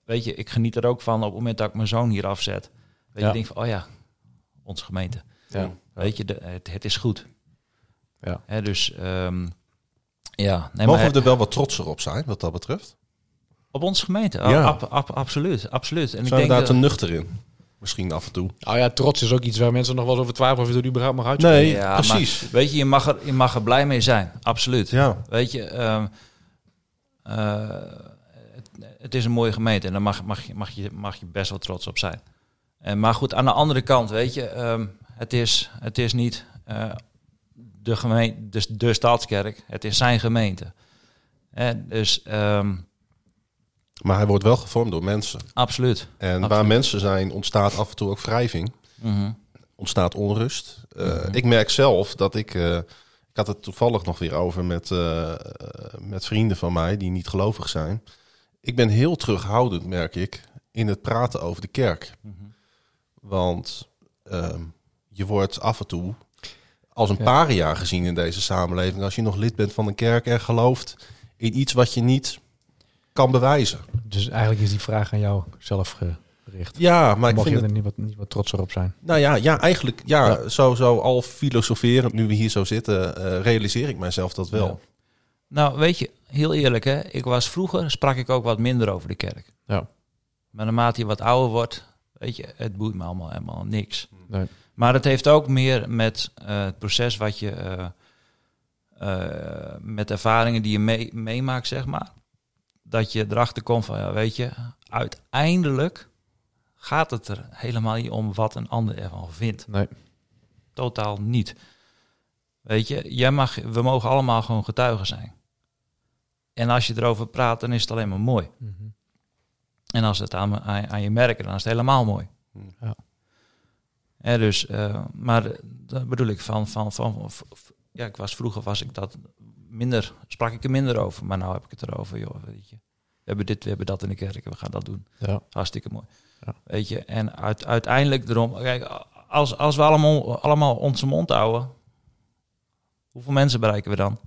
weet je, ik geniet er ook van op het moment dat ik mijn zoon hier afzet. Weet Ja. je, denk van, oh ja, onze gemeente. ja. Weet je, de, het, het is goed. Ja. Hè, dus, ehm, ja. Nee, Mogen maar we er wel wat trotser op zijn, wat dat betreft? op onze gemeente, Ja. ja. ab, ab- absoluut, absoluut. En Zijn we ik daar denk te dat, nuchter in? Misschien af en toe. Nou ja, trots is ook iets waar mensen nog wel eens over twijfelen of je er überhaupt mag uitspreken. Nee, Ja, precies. weet je, je mag, er, je mag er blij mee zijn, absoluut. Ja, Weet je, ehm, eh, het, het is een mooie gemeente en daar mag, mag, je, mag, je, mag je best wel trots op zijn. En, maar goed, aan de andere kant, weet je, ehm, het, is, het is niet eh, de, gemeente, de, de staatskerk, het is zijn gemeente. Hè, dus ehm, maar hij wordt wel gevormd door mensen. absoluut. En waar mensen zijn, ontstaat af en toe ook wrijving. Mhm. ontstaat onrust. Uh, Mhm. Ik merk zelf dat ik. uh, ik had het toevallig nog weer over met, uh, met vrienden van mij die niet gelovig zijn. Ik ben heel terughoudend, merk ik, in het praten over de kerk. Mhm. Want uh, je wordt af en toe als een paria gezien in deze samenleving. Als je nog lid bent van een kerk en gelooft in iets wat je niet kan bewijzen. Dus eigenlijk is die vraag aan jou zelf gericht. Ja, maar ik Mag vind je het er niet wat, niet wat trotser op zijn? Nou ja, ja eigenlijk, ja, Ja. Zo, zo al filosoferend, nu we hier zo zitten, eh, realiseer ik mijzelf dat wel. Ja. Nou, weet je, heel eerlijk, hè, ik was vroeger, sprak ik ook wat minder over de kerk. Ja. Maar naarmate je wat ouder wordt, weet je, het boeit me allemaal helemaal niks. Nee. Maar het heeft ook meer met eh, het proces wat je, eh, eh, met ervaringen die je mee, meemaakt, zeg maar. Dat je erachter komt van, ja, weet je, uiteindelijk gaat het er helemaal niet om wat een ander ervan vindt. Nee. Totaal niet. Weet je, jij mag, we mogen allemaal gewoon getuigen zijn. En als je erover praat, dan is het alleen maar mooi. Mhm. En als het aan, aan, aan je merken, dan is het helemaal mooi. Ja. Ja, dus, eh, maar eh, dat bedoel ik van, van, van, v- v- ja, ik was vroeger was ik dat minder, sprak ik er minder over, maar nu heb ik het erover, joh, weet je. We hebben dit, we hebben dat in de kerk, we gaan dat doen. Ja. Hartstikke mooi. Ja. Weet je, en uit, uiteindelijk erom, kijk, als, als we allemaal, allemaal onze mond houden, hoeveel mensen bereiken we dan?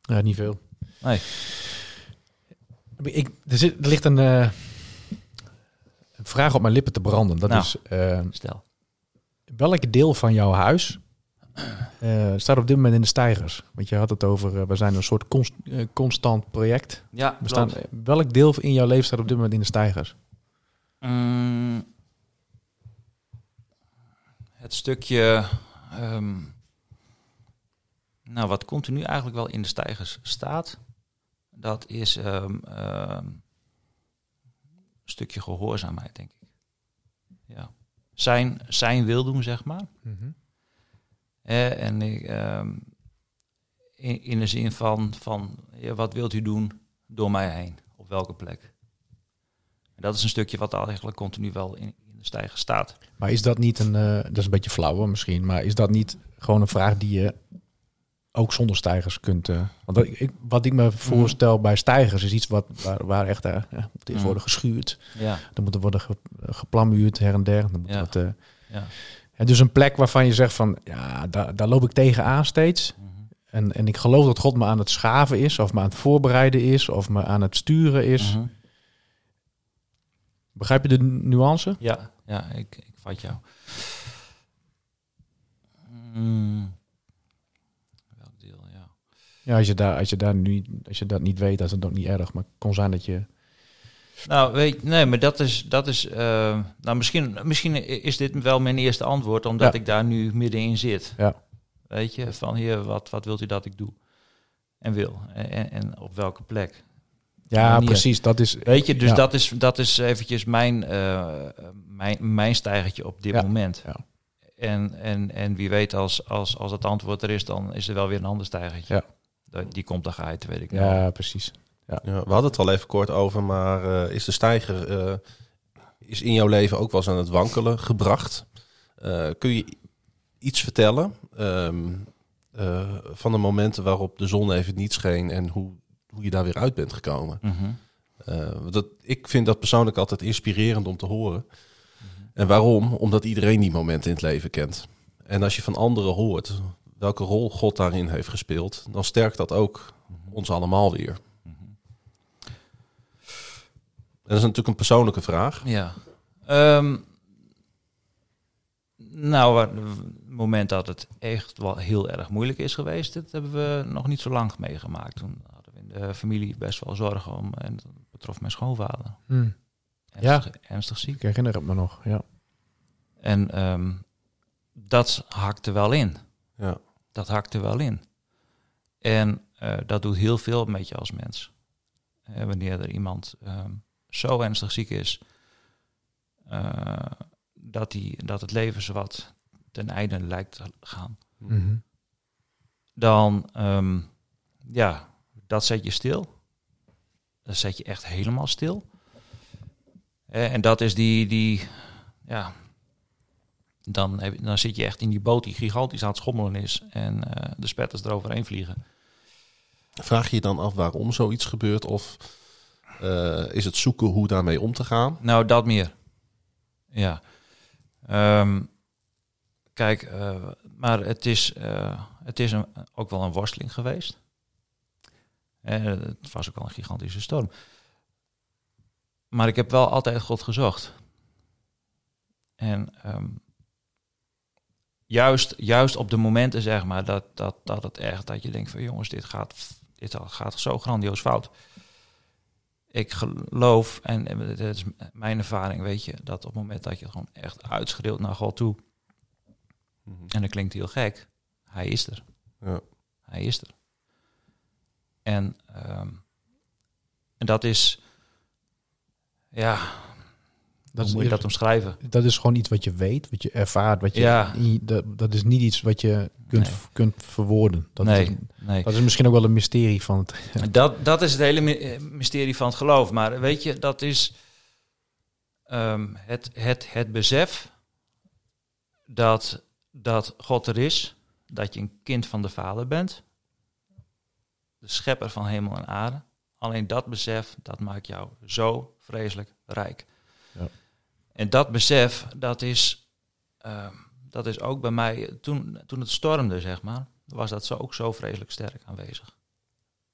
ja, niet veel. Nee. Ik, er, zit, er ligt een, eh, een vraag op mijn lippen te branden. Dat Nou. is, eh, Stel. welk deel van jouw huis eh, staat op dit moment in de stijgers? Want je had het over, eh, we zijn een soort const- eh, constant project. Ja, We staan, welk deel in jouw leven staat op dit moment in de stijgers? Mm, het stukje, ehm, nou wat continu eigenlijk wel in de stijgers staat, dat is ehm, ehm, een stukje gehoorzaamheid, denk ik. Ja. Zijn, zijn wil doen, zeg maar. Eh, en ik, ehm, in, in de zin van, van ja, wat wilt u doen door mij heen? Op welke plek? En dat is een stukje wat eigenlijk continu wel in, in de stijger staat. Maar is dat niet een, eh, dat is een beetje flauwer misschien, maar is dat niet gewoon een vraag die je ook zonder stijgers kunt... eh, want ik, wat ik me voorstel bij stijgers is iets wat, waar, waar echt uh, ja, moet eerst Mm. worden geschuurd. Ja, Er moet er worden ge, geplamuurd her en der. Er moet Ja. wat, eh, ja. Ja, dus een plek waarvan je zegt van, ja, daar, daar loop ik tegenaan steeds. Mhm. En, en ik geloof dat God me aan het schaven is, of me aan het voorbereiden is, of me aan het sturen is. Mhm. Begrijp je de nuance? Ja, ja ik, ik vat jou. Mm. Welk deel, ja. Ja, als je, daar, als je, daar nu, als je dat niet weet, dat is het ook niet erg. Maar het kon zijn dat je... Nou, weet nee, maar dat is, dat is eh, nou misschien, misschien is dit wel mijn eerste antwoord, omdat Ja. ik daar nu middenin zit. Ja. Weet je, van hier, wat, wat wilt u dat ik doe? En wil. En, en, op welke plek? Ja, manier. precies. Dat is... Weet je, dus Ja. dat, is, dat is eventjes mijn, eh, mijn, mijn stijgertje op dit Ja, moment. ja. En, en, en wie weet, als, als, als het antwoord er is, dan is er wel weer een ander stijgertje. Die komt dan uit, weet ik. Ja, precies. Ja, we hadden het al even kort over, maar eh, is de stijger eh, is in jouw leven ook wel eens aan het wankelen gebracht? Eh, kun je iets vertellen eh, van de momenten waarop de zon even niet scheen en hoe, hoe je daar weer uit bent gekomen? Mhm. Eh, dat, ik vind dat persoonlijk altijd inspirerend om te horen. En waarom? Omdat iedereen die momenten in het leven kent. En als je van anderen hoort welke rol God daarin heeft gespeeld, dan sterkt dat ook ons allemaal weer. En dat is natuurlijk een persoonlijke vraag. Ja. Ehm, nou, het moment dat het echt wel heel erg moeilijk is geweest, dat hebben we nog niet zo lang meegemaakt. Toen hadden we in de familie best wel zorgen om, en dat betrof mijn schoonvader. Hm. Ernstig, ernstig ziek. Ik herinner het me nog, ja. En ehm, dat hakte wel in. Ja. Dat hakte wel in. En eh, dat doet heel veel met je als mens. Eh, wanneer er iemand ehm, zo ernstig ziek is, eh, dat, die, dat het leven zowat ten einde lijkt te gaan. Mhm. Dan, ehm, ja, dat zet je stil. Dat zet je echt helemaal stil. Eh, en dat is die, die ja, dan, heb, dan zit je echt in die boot die gigantisch aan het schommelen is en eh, de spetters eroverheen vliegen. Vraag je je dan af waarom zoiets gebeurt? Of is het zoeken hoe daarmee om te gaan? Nou, dat meer. Ja. Ehm, kijk, eh, maar het is, eh, het is ook wel een worsteling geweest. Eh, het was ook wel een gigantische storm. Maar ik heb wel altijd God gezocht. En ehm, juist, juist op de momenten, zeg maar, dat, dat, dat het echt, dat je denkt van jongens, dit gaat, dit gaat zo grandioos fout ik geloof, en en het is mijn ervaring, weet je, dat op het moment dat je het gewoon echt uitschreeuwt naar God toe, en dat klinkt heel gek, hij is er. Ja. Hij is er. En, ehm, en dat is, ja, Dat hoe moet je dat omschrijven? dat is gewoon iets wat je weet, wat je ervaart. Wat je, Ja. dat, dat is niet iets wat je kunt, Nee. kunt verwoorden. Dat, nee, is, nee. dat is misschien ook wel een mysterie van het... Dat, dat is het hele eh, mysterie van het geloof. Maar weet je, dat is ehm, het, het, het besef dat, dat God er is, dat je een kind van de Vader bent, de schepper van hemel en aarde. Alleen dat besef, dat maakt jou zo vreselijk rijk. En dat besef, dat is, ehm, dat is ook bij mij, toen, toen het stormde, zeg maar, was dat zo ook zo vreselijk sterk aanwezig.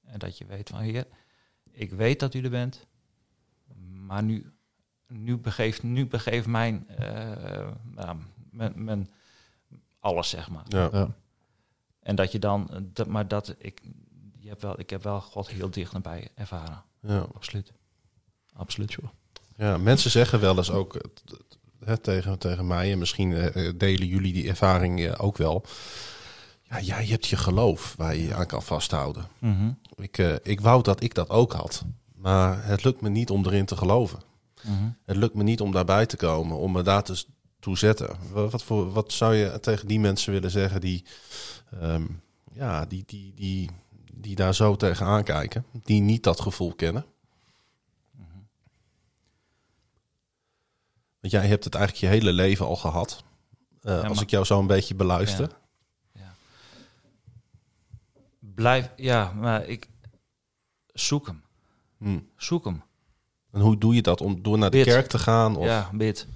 En dat je weet van, heer, ik weet dat u er bent, maar nu, nu, begeeft, nu begeeft mijn, eh, nou, mijn, mijn alles, zeg maar. Ja. Ja. En dat je dan, dat, maar dat ik, je hebt wel, ik heb wel God heel dicht nabij ervaren. Ja. Absoluut. Absoluut. Joh. Ja, mensen zeggen wel eens ook hè, tegen, tegen mij, en misschien eh, delen jullie die ervaring eh, ook wel. Ja, jij hebt je geloof waar je je aan kan vasthouden. Mhm. Ik, eh, ik wou dat ik dat ook had. Maar het lukt me niet om erin te geloven. Mhm. Het lukt me niet om daarbij te komen, om me daar te toe zetten. Wa- Wat, voor, wat zou je tegen die mensen willen zeggen die, ehm, ja, die, die, die, die daar zo tegenaan kijken, die niet dat gevoel kennen? Want jij hebt het eigenlijk je hele leven al gehad. Eh, als maar- ik jou zo een beetje beluister. Blijf, ja, maar ik zoek hem. Hm. Zoek hem. En hoe doe je dat? Om door naar de Bid. kerk te gaan? Of... Ja, bid.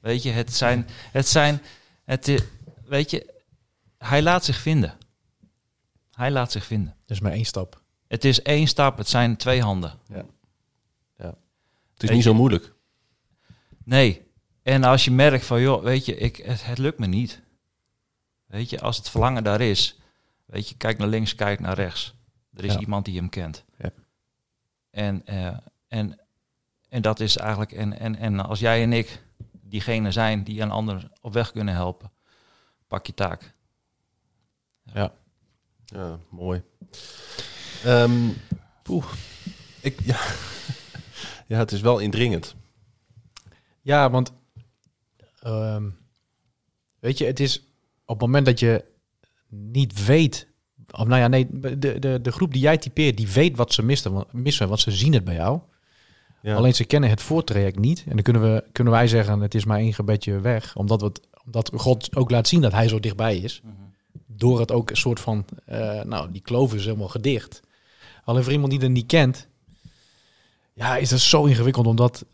Weet je, het zijn, het zijn, het, weet je, hij laat zich vinden. Hij laat zich vinden. Dat is maar één stap. Het is één stap, het zijn twee handen. Het is Weet niet je- zo moeilijk. Nee. En als je merkt van, joh, weet je, ik, het, het lukt me niet. Weet je, als het verlangen daar is, weet je, kijk naar links, kijk naar rechts. Er is Ja. iemand die hem kent. Ja. En, eh, en, en dat is eigenlijk, en, en, en als jij en ik diegene zijn die een ander op weg kunnen helpen, pak je taak. Ja. Ja, mooi. Ehm, poeh. Ik, ja. ja, het is wel indringend. Ja, want ehm, weet je, het is op het moment dat je niet weet, of nou ja, nee, de, de, de groep die jij typeert, die weet wat ze missen, want- missen, want ze zien het bij jou. Ja. Alleen ze kennen het voortraject niet. En dan kunnen, we, kunnen wij zeggen, het is maar één gebedje weg. Omdat, we het, omdat God ook laat zien dat hij zo dichtbij is. Door het ook een soort van, eh, nou, die kloof is helemaal gedicht. Alleen voor iemand die het niet kent, ja, is het zo ingewikkeld om dat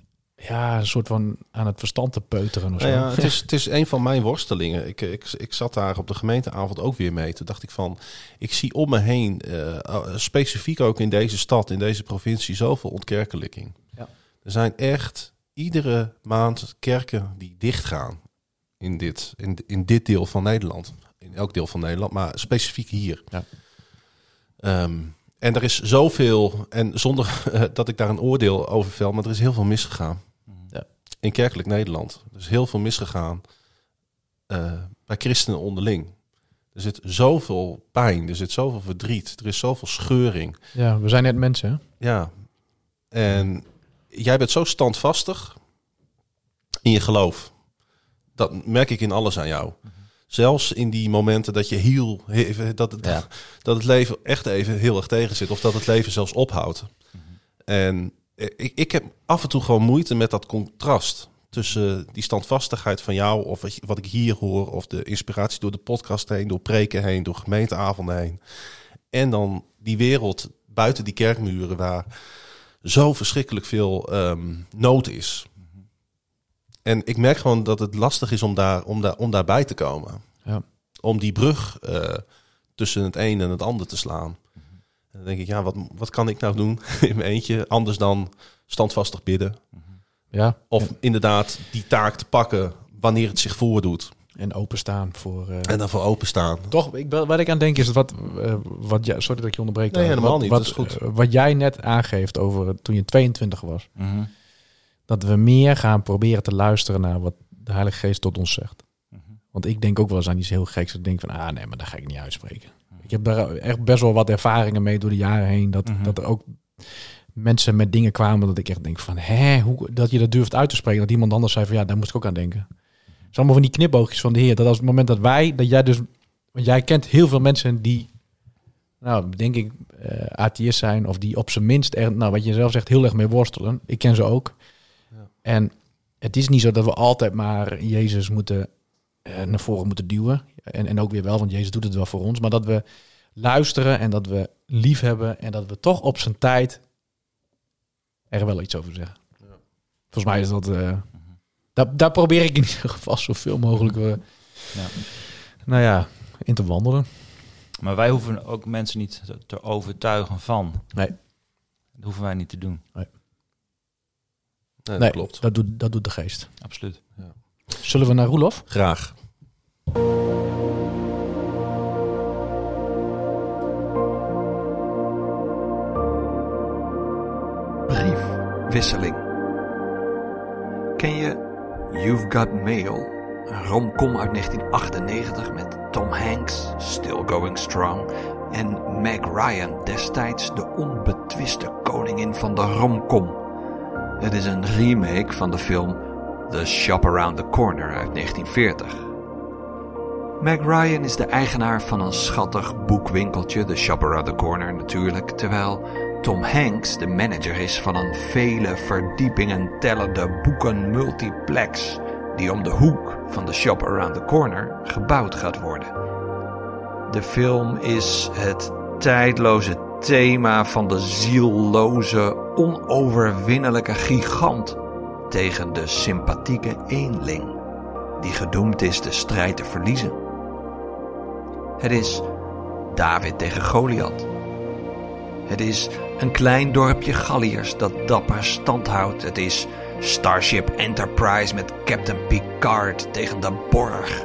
ja, een soort van aan het verstand te peuteren of zo. Nou ja, het, is, het is een van mijn worstelingen. Ik, ik, ik zat daar op de gemeenteavond ook weer mee. Toen dacht ik van, ik zie om me heen, eh, specifiek ook in deze stad, in deze provincie, zoveel ontkerkelijking. Ja. Er zijn echt iedere maand kerken die dichtgaan in dit, in, in dit deel van Nederland. In elk deel van Nederland, maar specifiek hier. Ja. Ehm, en er is zoveel, en zonder eh, dat ik daar een oordeel over vel, maar er is heel veel misgegaan. In kerkelijk Nederland. Er is heel veel misgegaan eh, bij christenen onderling. Er zit zoveel pijn, er zit zoveel verdriet, er is zoveel scheuring. Ja, we zijn net mensen. hè? Ja. En jij bent zo standvastig in je geloof. Dat merk ik in alles aan jou. Zelfs in die momenten dat je heel, even- dat, het, Ja. dat het leven echt even heel erg tegen zit. Of dat het leven zelfs ophoudt. En ik, ik heb af en toe gewoon moeite met dat contrast. Tussen die standvastigheid van jou, of wat, je- wat ik hier hoor, of de inspiratie door de podcast heen, door preken heen, door gemeenteavonden heen. En dan die wereld buiten die kerkmuren waar zo verschrikkelijk veel ehm, nood is. En ik merk gewoon dat het lastig is om, daar, om, daar, om daarbij te komen. Ja. Om die brug eh, tussen het een en het ander te slaan. En dan denk ik, ja, wat, wat kan ik nou doen in mijn eentje? Anders dan standvastig bidden. Ja. Of inderdaad die taak te pakken wanneer het zich voordoet. En openstaan voor... eh, En daarvoor openstaan. Toch, ik, wat ik aan denk is wat, eh, wat jij, sorry dat ik je onderbreek. Nee, daar. helemaal wat, niet, Wat, dat is goed. eh, wat jij net aangeeft over toen je 22 was, Mhm. dat we meer gaan proberen te luisteren naar wat de Heilige Geest tot ons zegt. Mhm. Want ik denk ook wel eens aan iets heel geks. Dat ik denk van, ah nee, maar dat ga ik niet uitspreken. Ik heb daar echt best wel wat ervaringen mee door de jaren heen. Dat, Mhm. dat er ook mensen met dingen kwamen dat ik echt denk van, hè, hoe, dat je dat durft uit te spreken. Dat iemand anders zei van, ja, daar moest ik ook aan denken. Het is allemaal van die knipoogjes van de Heer. Dat als het moment dat wij, dat jij dus, want jij kent heel veel mensen die, nou, denk ik, eh atheïst zijn of die op zijn minst, er, nou, wat je zelf zegt, heel erg mee worstelen. Ik ken ze ook. Ja. En het is niet zo dat we altijd maar Jezus moeten naar voren moeten duwen. En, en ook weer wel, want Jezus doet het wel voor ons. Maar dat we luisteren en dat we lief hebben en dat we toch op zijn tijd er wel iets over zeggen. Volgens mij is dat. eh, daar, daar probeer ik in ieder geval zoveel mogelijk. eh, Ja. Nou ja, in te wandelen. Maar wij hoeven ook mensen niet te, te overtuigen van. Nee. Dat hoeven wij niet te doen. Nee, dat nee, klopt. Dat doet, dat doet de geest. Absoluut. Zullen we naar Roelof? Graag. Briefwisseling. Ken je You've Got Mail? Een romcom uit 1998 met Tom Hanks, Still Going Strong, en Meg Ryan, destijds de onbetwiste koningin van de romcom. Het is een remake van de film The Shop Around the Corner uit 1940. Meg Ryan is de eigenaar van een schattig boekwinkeltje, The Shop Around the Corner natuurlijk, terwijl Tom Hanks de manager is van een vele verdiepingen tellende boeken multiplex die om de hoek van de shop around the corner gebouwd gaat worden. De film is het tijdloze thema van de zielloze, onoverwinnelijke gigant tegen de sympathieke eenling, die gedoemd is de strijd te verliezen. Het is David tegen Goliath. Het is een klein dorpje Galliërs dat dapper stand houdt. Het is Starship Enterprise met Captain Picard tegen de Borg.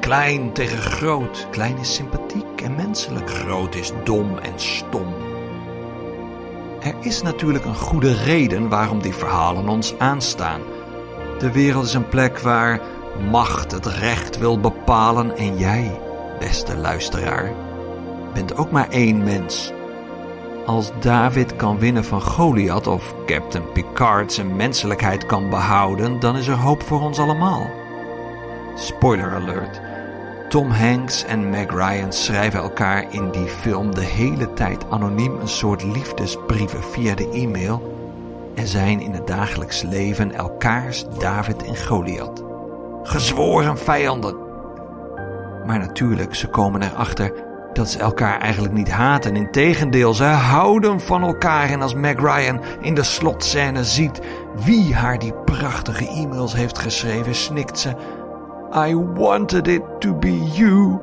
Klein tegen groot. Klein is sympathiek en menselijk. Groot is dom en stom. Er is natuurlijk een goede reden waarom die verhalen ons aanstaan. De wereld is een plek waar macht het recht wil bepalen en jij, beste luisteraar, bent ook maar één mens. Als David kan winnen van Goliath of Captain Picard zijn menselijkheid kan behouden, dan is er hoop voor ons allemaal. Spoiler alert. Tom Hanks en Meg Ryan schrijven elkaar in die film de hele tijd anoniem een soort liefdesbrieven via de e-mail en zijn in het dagelijks leven elkaars David en Goliath. Gezworen vijanden. Maar natuurlijk, ze komen erachter dat ze elkaar eigenlijk niet haten. Integendeel, ze houden van elkaar. En als Meg Ryan in de slotscène ziet wie haar die prachtige e-mails heeft geschreven, snikt ze: I wanted it to be you.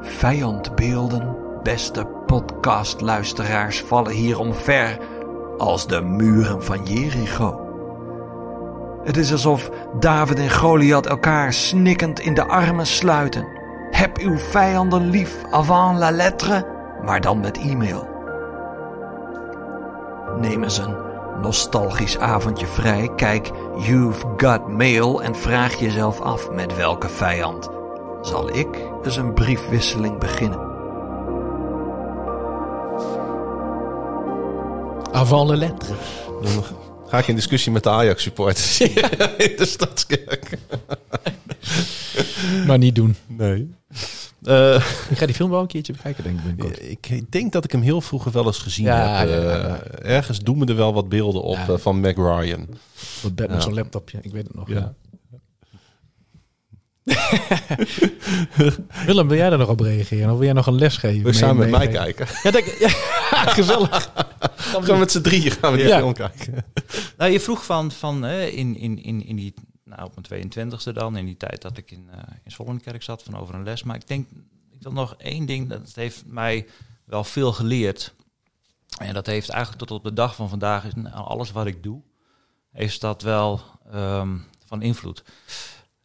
Vijandbeelden, beste podcastluisteraars, vallen hier omver als de muren van Jericho. Het is alsof David en Goliath elkaar snikkend in de armen sluiten. Heb uw vijanden lief avant la lettre, maar dan met e-mail. Neem eens een nostalgisch avondje vrij, kijk You've Got Mail en vraag jezelf af met welke vijand zal ik eens een briefwisseling beginnen. Avant le lettre. Dan ga ik in discussie met de Ajax-supporters in de Stadskerk. Maar niet doen. Nee. Eh, Ik ga die film wel een keertje bekijken, denk ik. binnenkort. ik denk dat ik hem heel vroeger wel eens gezien Ja, heb. ja, Eh, ja, ja. Ergens doen me er wel wat beelden op Ja. eh, van Meg Ryan. Dat bed met Ja. zo'n laptopje, ik weet het nog. Ja. Willem, wil jij daar nog op reageren? Of wil jij nog een les geven? Wil je samen met mij kijken? Ja, denk, ja, gezellig. Gaan we met z'n drieën gaan we die Ja. film kijken. Nou, je vroeg van, van in, in, in, in die, nou, op mijn 22e dan, in die tijd dat ik in, eh in zat, van over een les. Maar ik denk, ik wil nog één ding, dat heeft mij wel veel geleerd. En dat heeft eigenlijk tot op de dag van vandaag, is nou, alles wat ik doe, heeft dat wel ehm, van invloed.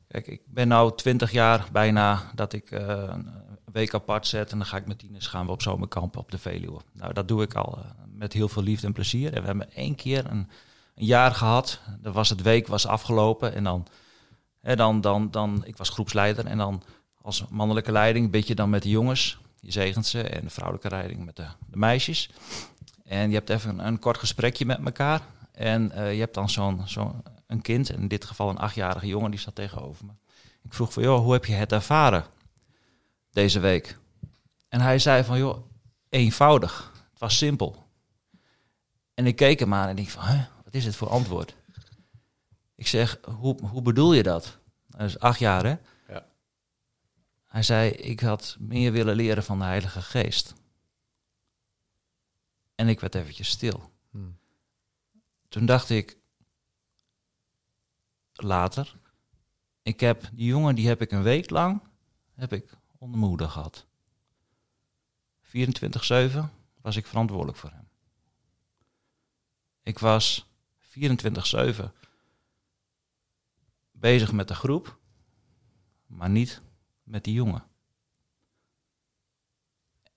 Kijk, ik ben nou 20 jaar bijna dat ik eh, een week apart zet en dan ga ik met tieners gaan we op zomerkamp op de Veluwe. Nou, dat doe ik al eh, met heel veel liefde en plezier. En we hebben één keer een, een jaar gehad. Dat was het week was afgelopen en dan, dan, dan, dan, ik was groepsleider en dan als mannelijke leiding bid je dan met de jongens, je zegent ze, en de vrouwelijke leiding met de, de meisjes. En je hebt even een, kort gesprekje met elkaar. En eh, je hebt dan zo'n zo'n een kind, in dit geval een achtjarige jongen, die zat tegenover me. Ik vroeg van, joh, hoe heb je het ervaren deze week? En hij zei van, joh, eenvoudig. Het was simpel. En ik keek hem aan en ik van, hè, wat is dit voor antwoord? Ik zeg, hoe, hoe bedoel je dat? Hij is acht jaar, hè? Ja. Hij zei, ik had meer willen leren van de Heilige Geest. En ik werd eventjes stil. Hmm. Toen dacht ik, later, ik heb die jongen, die heb ik een week lang, heb ik onder gehad. 24-7 was ik verantwoordelijk voor hem. Ik was 24-7 bezig met de groep, maar niet met die jongen.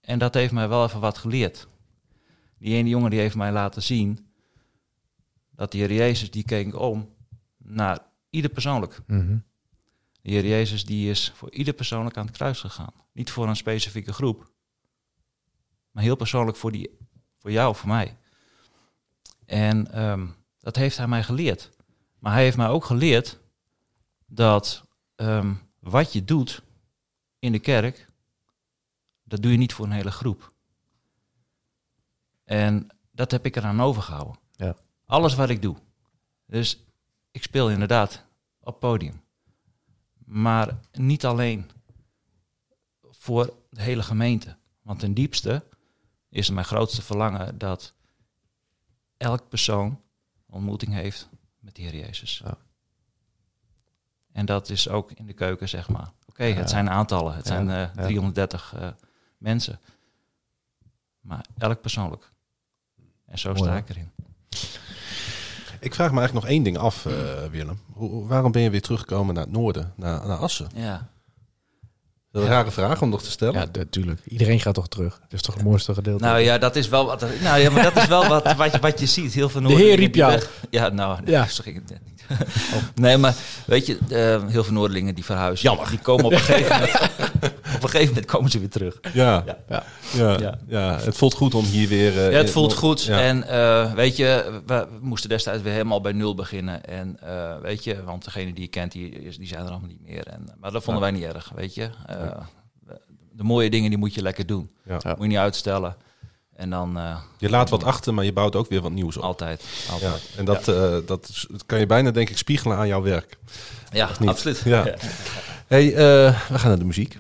En dat heeft mij wel even wat geleerd. Die ene jongen die heeft mij laten zien dat de Heer Jezus die keek om naar ieder persoonlijk. Mhm. De Heer Jezus die is voor ieder persoonlijk aan het kruis gegaan. Niet voor een specifieke groep, maar heel persoonlijk voor, die, voor jou, voor mij. En ehm, dat heeft hij mij geleerd. Maar hij heeft mij ook geleerd dat ehm, wat je doet in de kerk, dat doe je niet voor een hele groep. En dat heb ik eraan overgehouden. Ja. Alles wat ik doe. Dus ik speel inderdaad op podium. Maar niet alleen voor de hele gemeente. Want ten diepste is mijn grootste verlangen dat elk persoon ontmoeting heeft met de Heer Jezus. Ja. En dat is ook in de keuken, zeg maar. Oké, het zijn aantallen. Het zijn eh, ja. 330 eh, mensen. Maar elk persoonlijk. En zo Mooi, sta ik erin. Ik vraag me eigenlijk nog één ding af, eh, Willem. Hoe- waarom ben je weer teruggekomen naar het noorden, naar, naar Assen? Ja. Dat is een rare vraag om nog te stellen. Ja, natuurlijk. Iedereen gaat toch terug. Dat is toch het mooiste gedeelte. Nou ja, dat is wel wat. Nou ja, maar dat is wel wat, wat, je, wat je ziet. Heel veel De Heer riep jou. weg- Ja, nou, nee, Ja. zo ging het net niet. Nee, maar weet je, eh, heel veel Noorderlingen die verhuizen. Jammer. Die komen op een gegeven moment. op een gegeven moment komen ze weer terug. Ja, Ja. ja. Ja. Ja. ja. het voelt goed om hier weer... eh, Ja, het voelt goed. En eh, weet je, we, moesten destijds weer helemaal bij nul beginnen. En weet je, want degene die je kent, die, die zijn er allemaal niet meer. En, maar dat vonden wij niet erg, weet je. De mooie dingen, die moet je lekker doen. Moet je niet uitstellen. En dan eh, Je laat wat achter, maar je bouwt ook weer wat nieuws op. altijd. Ja. En dat, eh, dat, is- dat kan je bijna, denk ik, spiegelen aan jouw werk. Ja, absoluut. Ja. Hey, eh, we gaan naar de muziek.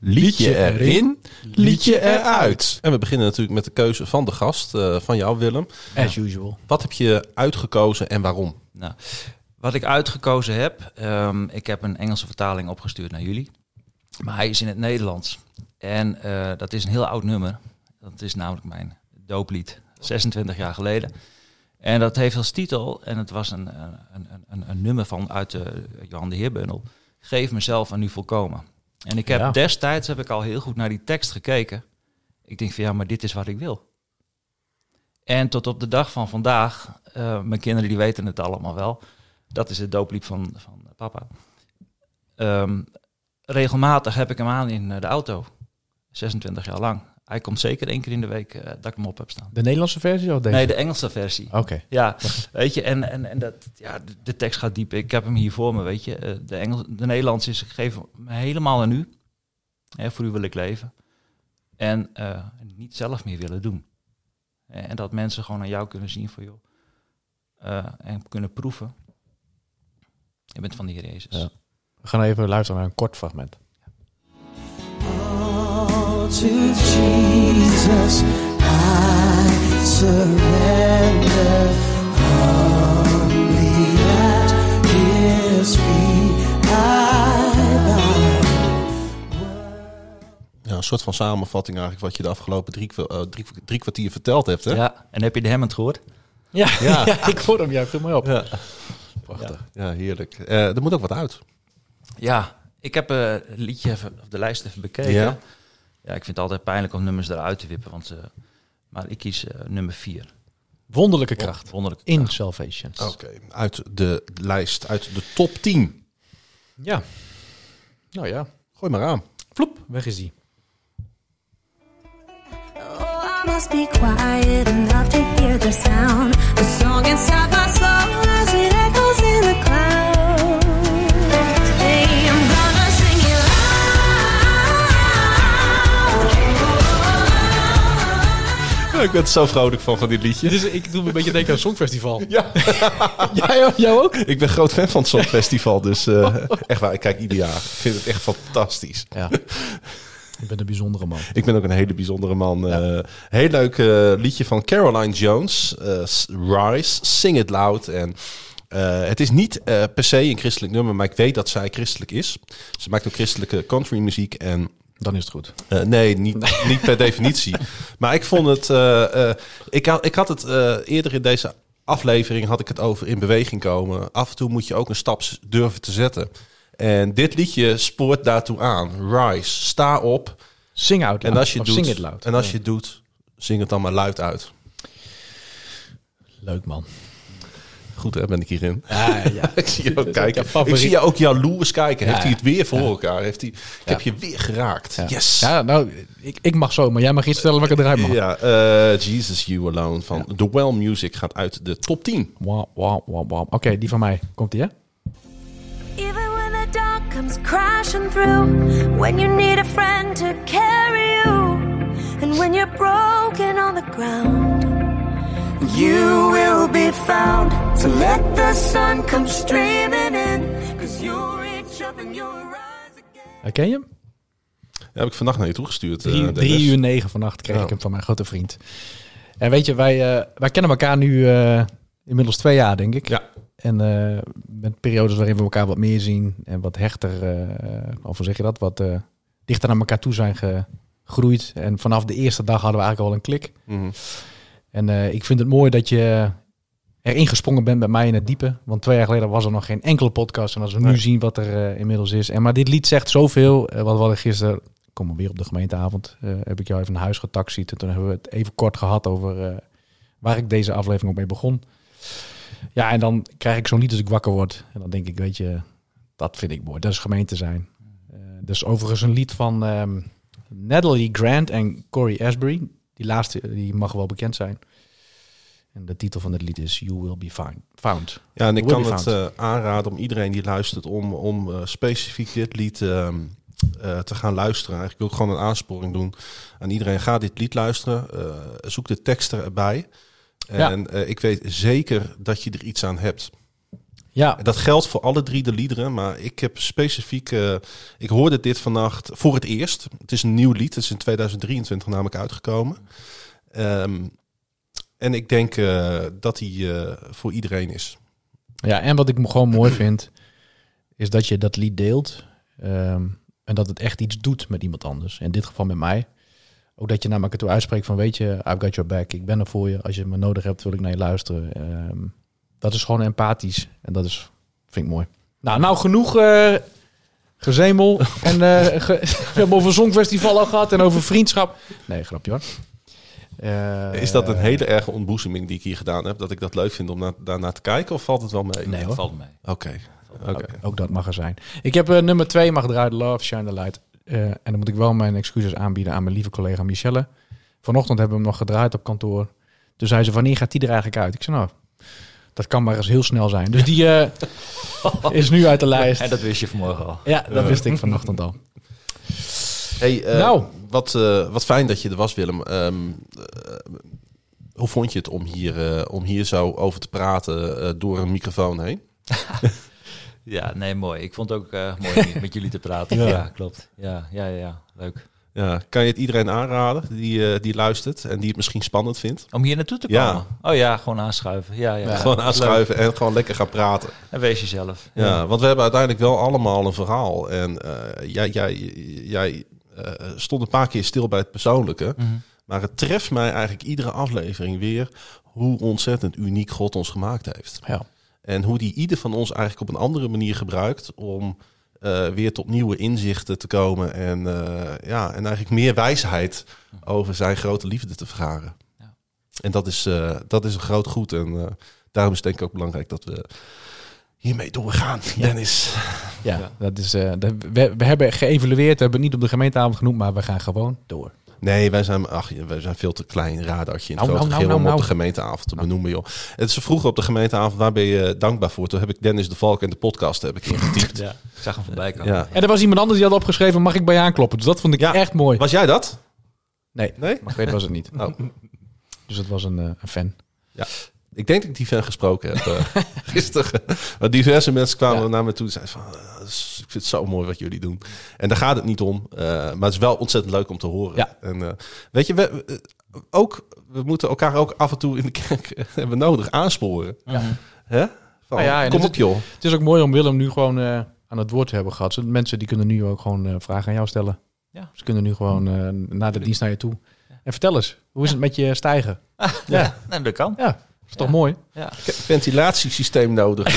Liedje erin, liedje eruit. En we beginnen natuurlijk met de keuze van de gast, eh, van jou Willem. As usual. Wat heb je uitgekozen en waarom? Nou, wat ik uitgekozen heb, ehm, ik heb een Engelse vertaling opgestuurd naar jullie. Maar hij is in het Nederlands. En eh, dat is een heel oud nummer. Dat is namelijk mijn dooplied, 26 jaar geleden. En dat heeft als titel, en het was een, een, een, een, nummer van uit de Johan de Heerbundel. Geef mezelf aan u volkomen. En ik heb Ja. destijds heb ik al heel goed naar die tekst gekeken. Ik denk van ja, maar dit is wat ik wil. En tot op de dag van vandaag, eh, mijn kinderen die weten het allemaal wel. Dat is het dooplied van, van papa. Ehm, regelmatig heb ik hem aan in eh, de auto. 26 jaar lang. Hij komt zeker één keer in de week eh, dat ik hem op heb staan. De Nederlandse versie of deze? Nee, de Engelse versie. Oké. Ja, weet je, en, en, en dat, ja, de, de tekst gaat diep. Ik heb hem hier voor me, weet je. Eh, De, Engels, de Nederlands is, ik geef me helemaal aan u. Hè, voor u wil ik leven. En niet zelf meer willen doen. En dat mensen gewoon aan jou kunnen zien van, joh. en kunnen proeven. Je bent van de Heer Jezus. Ja. We gaan even luisteren naar een kort fragment. All to Jesus I surrender. Humbly at His feet I bow. Ja, een soort van samenvatting eigenlijk wat je de afgelopen drie, eh, drie, drie kwartier verteld hebt. Hè? Ja, en heb je de Hammond gehoord? Ja, Ja. ja. ik hoor hem. Ja, viel mij op. Ja, Prachtig. ja heerlijk. Eh, er moet ook wat uit. Ja, ik heb eh, het liedje even, of de lijst even bekeken. Ja. Ja. ik vind het altijd pijnlijk om nummers eruit te wippen. Want, eh, maar ik kies eh, nummer vier. Wonderlijke kracht. Wonderlijk. In Salvation. Oké, uit de lijst, uit de top 10. Ja. Nou ja. Gooi maar aan. Ploep, weg is die. Oh, I must be quiet enough to hear the sound. The song inside my soul as it ik ben er zo vrolijk van, van dit liedje. Dit is, ik doe me een beetje denken aan het Songfestival. Ja. Jij, jou ook? Ik ben groot fan van het Songfestival, dus eh, echt waar, ik kijk ieder jaar. Ik vind het echt fantastisch. Ja. Je bent een bijzondere man. Ik ben ook een hele bijzondere man. Eh, heel leuk eh, liedje van Caroline Jones, eh, Rise, Sing It Loud. En eh, het is niet eh, per se een christelijk nummer, maar ik weet dat zij christelijk is. Ze maakt ook christelijke country muziek en Dan is het goed. Eh, nee, niet, niet per definitie. Maar ik vond het. ik, had, ik had het eerder in deze aflevering had ik het over in beweging komen. Af en toe moet je ook een stap durven te zetten. En dit liedje spoort daartoe aan. Rise, sta op. Sing out loud. En als je doet, loud. en als je het doet, zing het dan maar luid uit. Leuk man. Goed hè, ben ik hierin. Ja, ja. Ik zie je ook kijken. Ik zie je ook jaloers kijken. Ja, Heeft hij het weer voor ja. elkaar? Heeft hij, ik heb je weer geraakt. Ja. Yes. Ja, nou, ik, ik mag zo, maar jij mag iets vertellen wat ik eruit mag. Ja, eh, Jesus You Alone van The Well Music gaat uit de top 10. Wauw, wauw, wauw, wauw. Oké, die van mij. Komt die, hè? Even when the dark comes crashing through, when you need a friend to carry you, and when you're broken on the ground, You will be found to let the sun come streaming in. Cause you'll reach up and you'll rise again. Herken je hem? Ja, heb ik vannacht naar je toegestuurd. eh, Drie, Dennis. drie uur negen vannacht kreeg Ja. ik hem van mijn grote vriend. En weet je, wij, eh, wij kennen elkaar nu eh, inmiddels twee jaar, denk ik. Ja. En eh, met periodes waarin we elkaar wat meer zien en wat hechter, eh, of hoe zeg je dat, wat eh, dichter naar elkaar toe zijn gegroeid. En vanaf de eerste dag hadden we eigenlijk al een klik. Mhm. En eh, ik vind het mooi dat je erin gesprongen bent bij mij in het diepe. Want twee jaar geleden was er nog geen enkele podcast. En als we nu zien wat er eh, inmiddels is. En maar dit lied zegt zoveel. Eh, wat we hadden gisteren, kom weer op de gemeenteavond, heb ik jou even naar huis getaxied. En toen hebben we het even kort gehad over waar ik deze aflevering ook mee begon. Ja, en dan krijg ik zo'n lied als ik wakker word. En dan denk ik, weet je, dat vind ik mooi. Dat is gemeente zijn. Dus overigens een lied van ehm Natalie Grant en Corey Asbury. Die laatste, die mag wel bekend zijn. En de titel van het lied is You Will Be Found. found. Ja, en ik kan het eh, aanraden om iedereen die luistert om, om eh, specifiek dit lied ehm, eh, te gaan luisteren. Eigenlijk wil ik gewoon een aansporing doen aan iedereen. Ga dit lied luisteren. zoek de teksten erbij. En ik weet zeker dat je er iets aan hebt. Ja, En Dat geldt voor alle drie de liederen, maar ik heb specifiek... eh, ik hoorde dit vannacht voor het eerst. Het is een nieuw lied, het is in 2023 namelijk uitgekomen. Ehm, en ik denk eh, dat hij eh, voor iedereen is. ja, en wat ik gewoon mooi vind, is dat je dat lied deelt. ehm, en dat het echt iets doet met iemand anders. In dit geval met mij. Ook dat je naar elkaar toe uitspreekt van, weet je, I've got your back. Ik ben er voor je. Als je me nodig hebt, wil ik naar je luisteren. Ehm, dat is gewoon empathisch. En dat is, vind ik mooi. Nou, nou genoeg eh, gezemel. en eh, ge- we hebben over Songfestival al gehad en over vriendschap. Nee, grapje hoor. Eh, Is dat een hele erge ontboezeming die ik hier gedaan heb? Dat ik dat leuk vind om na, daarnaar te kijken? Of valt het wel mee? Nee hoor. Valt mee. Oké. Oké. Ook, ook dat mag er zijn. Ik heb eh, nummer twee mag draaien, Love, Shine the Light. Eh, en dan moet ik wel mijn excuses aanbieden aan mijn lieve collega Michelle. Vanochtend hebben we hem nog gedraaid op kantoor. Toen zei ze, wanneer gaat die er eigenlijk uit? Ik zei, nou, dat kan maar eens heel snel zijn. Dus die eh, is nu uit de lijst. En dat wist je vanmorgen al. Ja, dat wist ik vanochtend al. Hey, eh, Nou. wat, eh, wat fijn dat je er was, Willem. Ehm, eh, hoe vond je het om hier, eh, om hier zo over te praten eh, door een microfoon heen? Ja, nee, mooi. Ik vond het ook eh, mooi om met jullie te praten. Ja, klopt. Ja, ja, ja, ja, leuk. Ja, kan je het iedereen aanraden die, eh, die luistert en die het misschien spannend vindt? Om hier naartoe te Ja. komen? Oh ja, gewoon aanschuiven. Ja, ja. Gewoon aanschuiven en gewoon lekker gaan praten. En wees jezelf. Ja, want we hebben uiteindelijk wel allemaal een verhaal. En eh, jij, jij, jij eh, stond een paar keer stil bij het persoonlijke. Mhm. Maar het treft mij eigenlijk iedere aflevering weer hoe ontzettend uniek God ons gemaakt heeft. Ja. En hoe die ieder van ons eigenlijk op een andere manier gebruikt om eh, weer tot nieuwe inzichten te komen. En, eh, ja, en eigenlijk meer wijsheid over zijn grote liefde te vergaren. Ja. En dat is, eh, dat is een groot goed. En eh, daarom is het denk ik ook belangrijk dat we hiermee doorgaan. Dennis. Ja, Ja. dat is, eh, dat, we, we hebben geëvalueerd, we hebben het niet op de gemeenteavond genoemd, maar we gaan gewoon door. Nee, wij zijn, ach, wij zijn veel te klein radartje in het Nou, grote nou, geheel nou, om nou, op de nou. gemeenteavond te benoemen, joh. Het is vroeger op de gemeenteavond, waar ben je dankbaar voor? Toen heb ik Dennis de Valk en de podcast heb ik ingetypt. Ja, ik zag hem voorbij komen. ja. En er was iemand anders die had opgeschreven, mag ik bij je aankloppen? Dus dat vond ik Ja. echt mooi. Was jij dat? Nee, Nee? maar weet was het niet. Oh. Dus het was een, eh, een fan. Ik denk dat ik die fan gesproken heb eh, gisteren. Maar diverse mensen kwamen Ja. naar me toe en zeiden van... "Ah, is- ik vind het zo mooi wat jullie doen. En daar gaat het niet om. eh, maar het is wel ontzettend leuk om te horen. Ja. En eh, weet je, we, eh, ook, we moeten elkaar ook af en toe in de kerk eh, hebben nodig aansporen. Ja. Hè? Van, Nou ja, en kom het- op joh. Het is ook mooi om Willem nu gewoon eh, aan het woord te hebben gehad. Mensen die kunnen nu ook gewoon eh, vragen aan jou stellen. Ja. Ze kunnen nu gewoon eh, na de dienst naar je toe. En vertel eens, hoe is het met je stijgen? Ja, nee, dat kan. Ja, is toch mooi? Ja. Ik heb een ventilatiesysteem nodig.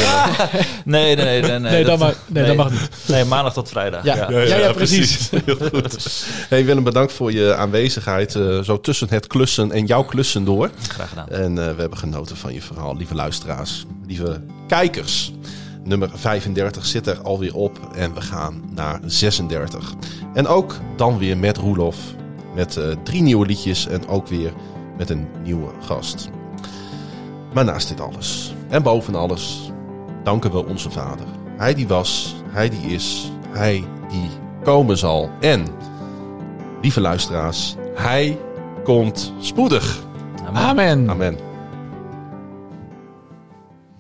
Nee, nee, nee. Nee, Nee, dat mag- nee, dat mag niet. Nee, maandag tot vrijdag. Ja. Ja, ja, precies. Heel goed. Hey Willem, bedankt voor je aanwezigheid. eh, zo tussen het klussen en jouw klussen door. Graag gedaan. En eh, we hebben genoten van je verhaal, lieve luisteraars, lieve kijkers. Nummer 35 zit er alweer op en we gaan naar 36. En ook dan weer met Roelof, met eh, drie nieuwe liedjes en ook weer met een nieuwe gast. Maar naast dit alles en boven alles danken we onze Vader. Hij die was, hij die is, hij die komen zal. En, lieve luisteraars, hij komt spoedig. Amen. Amen.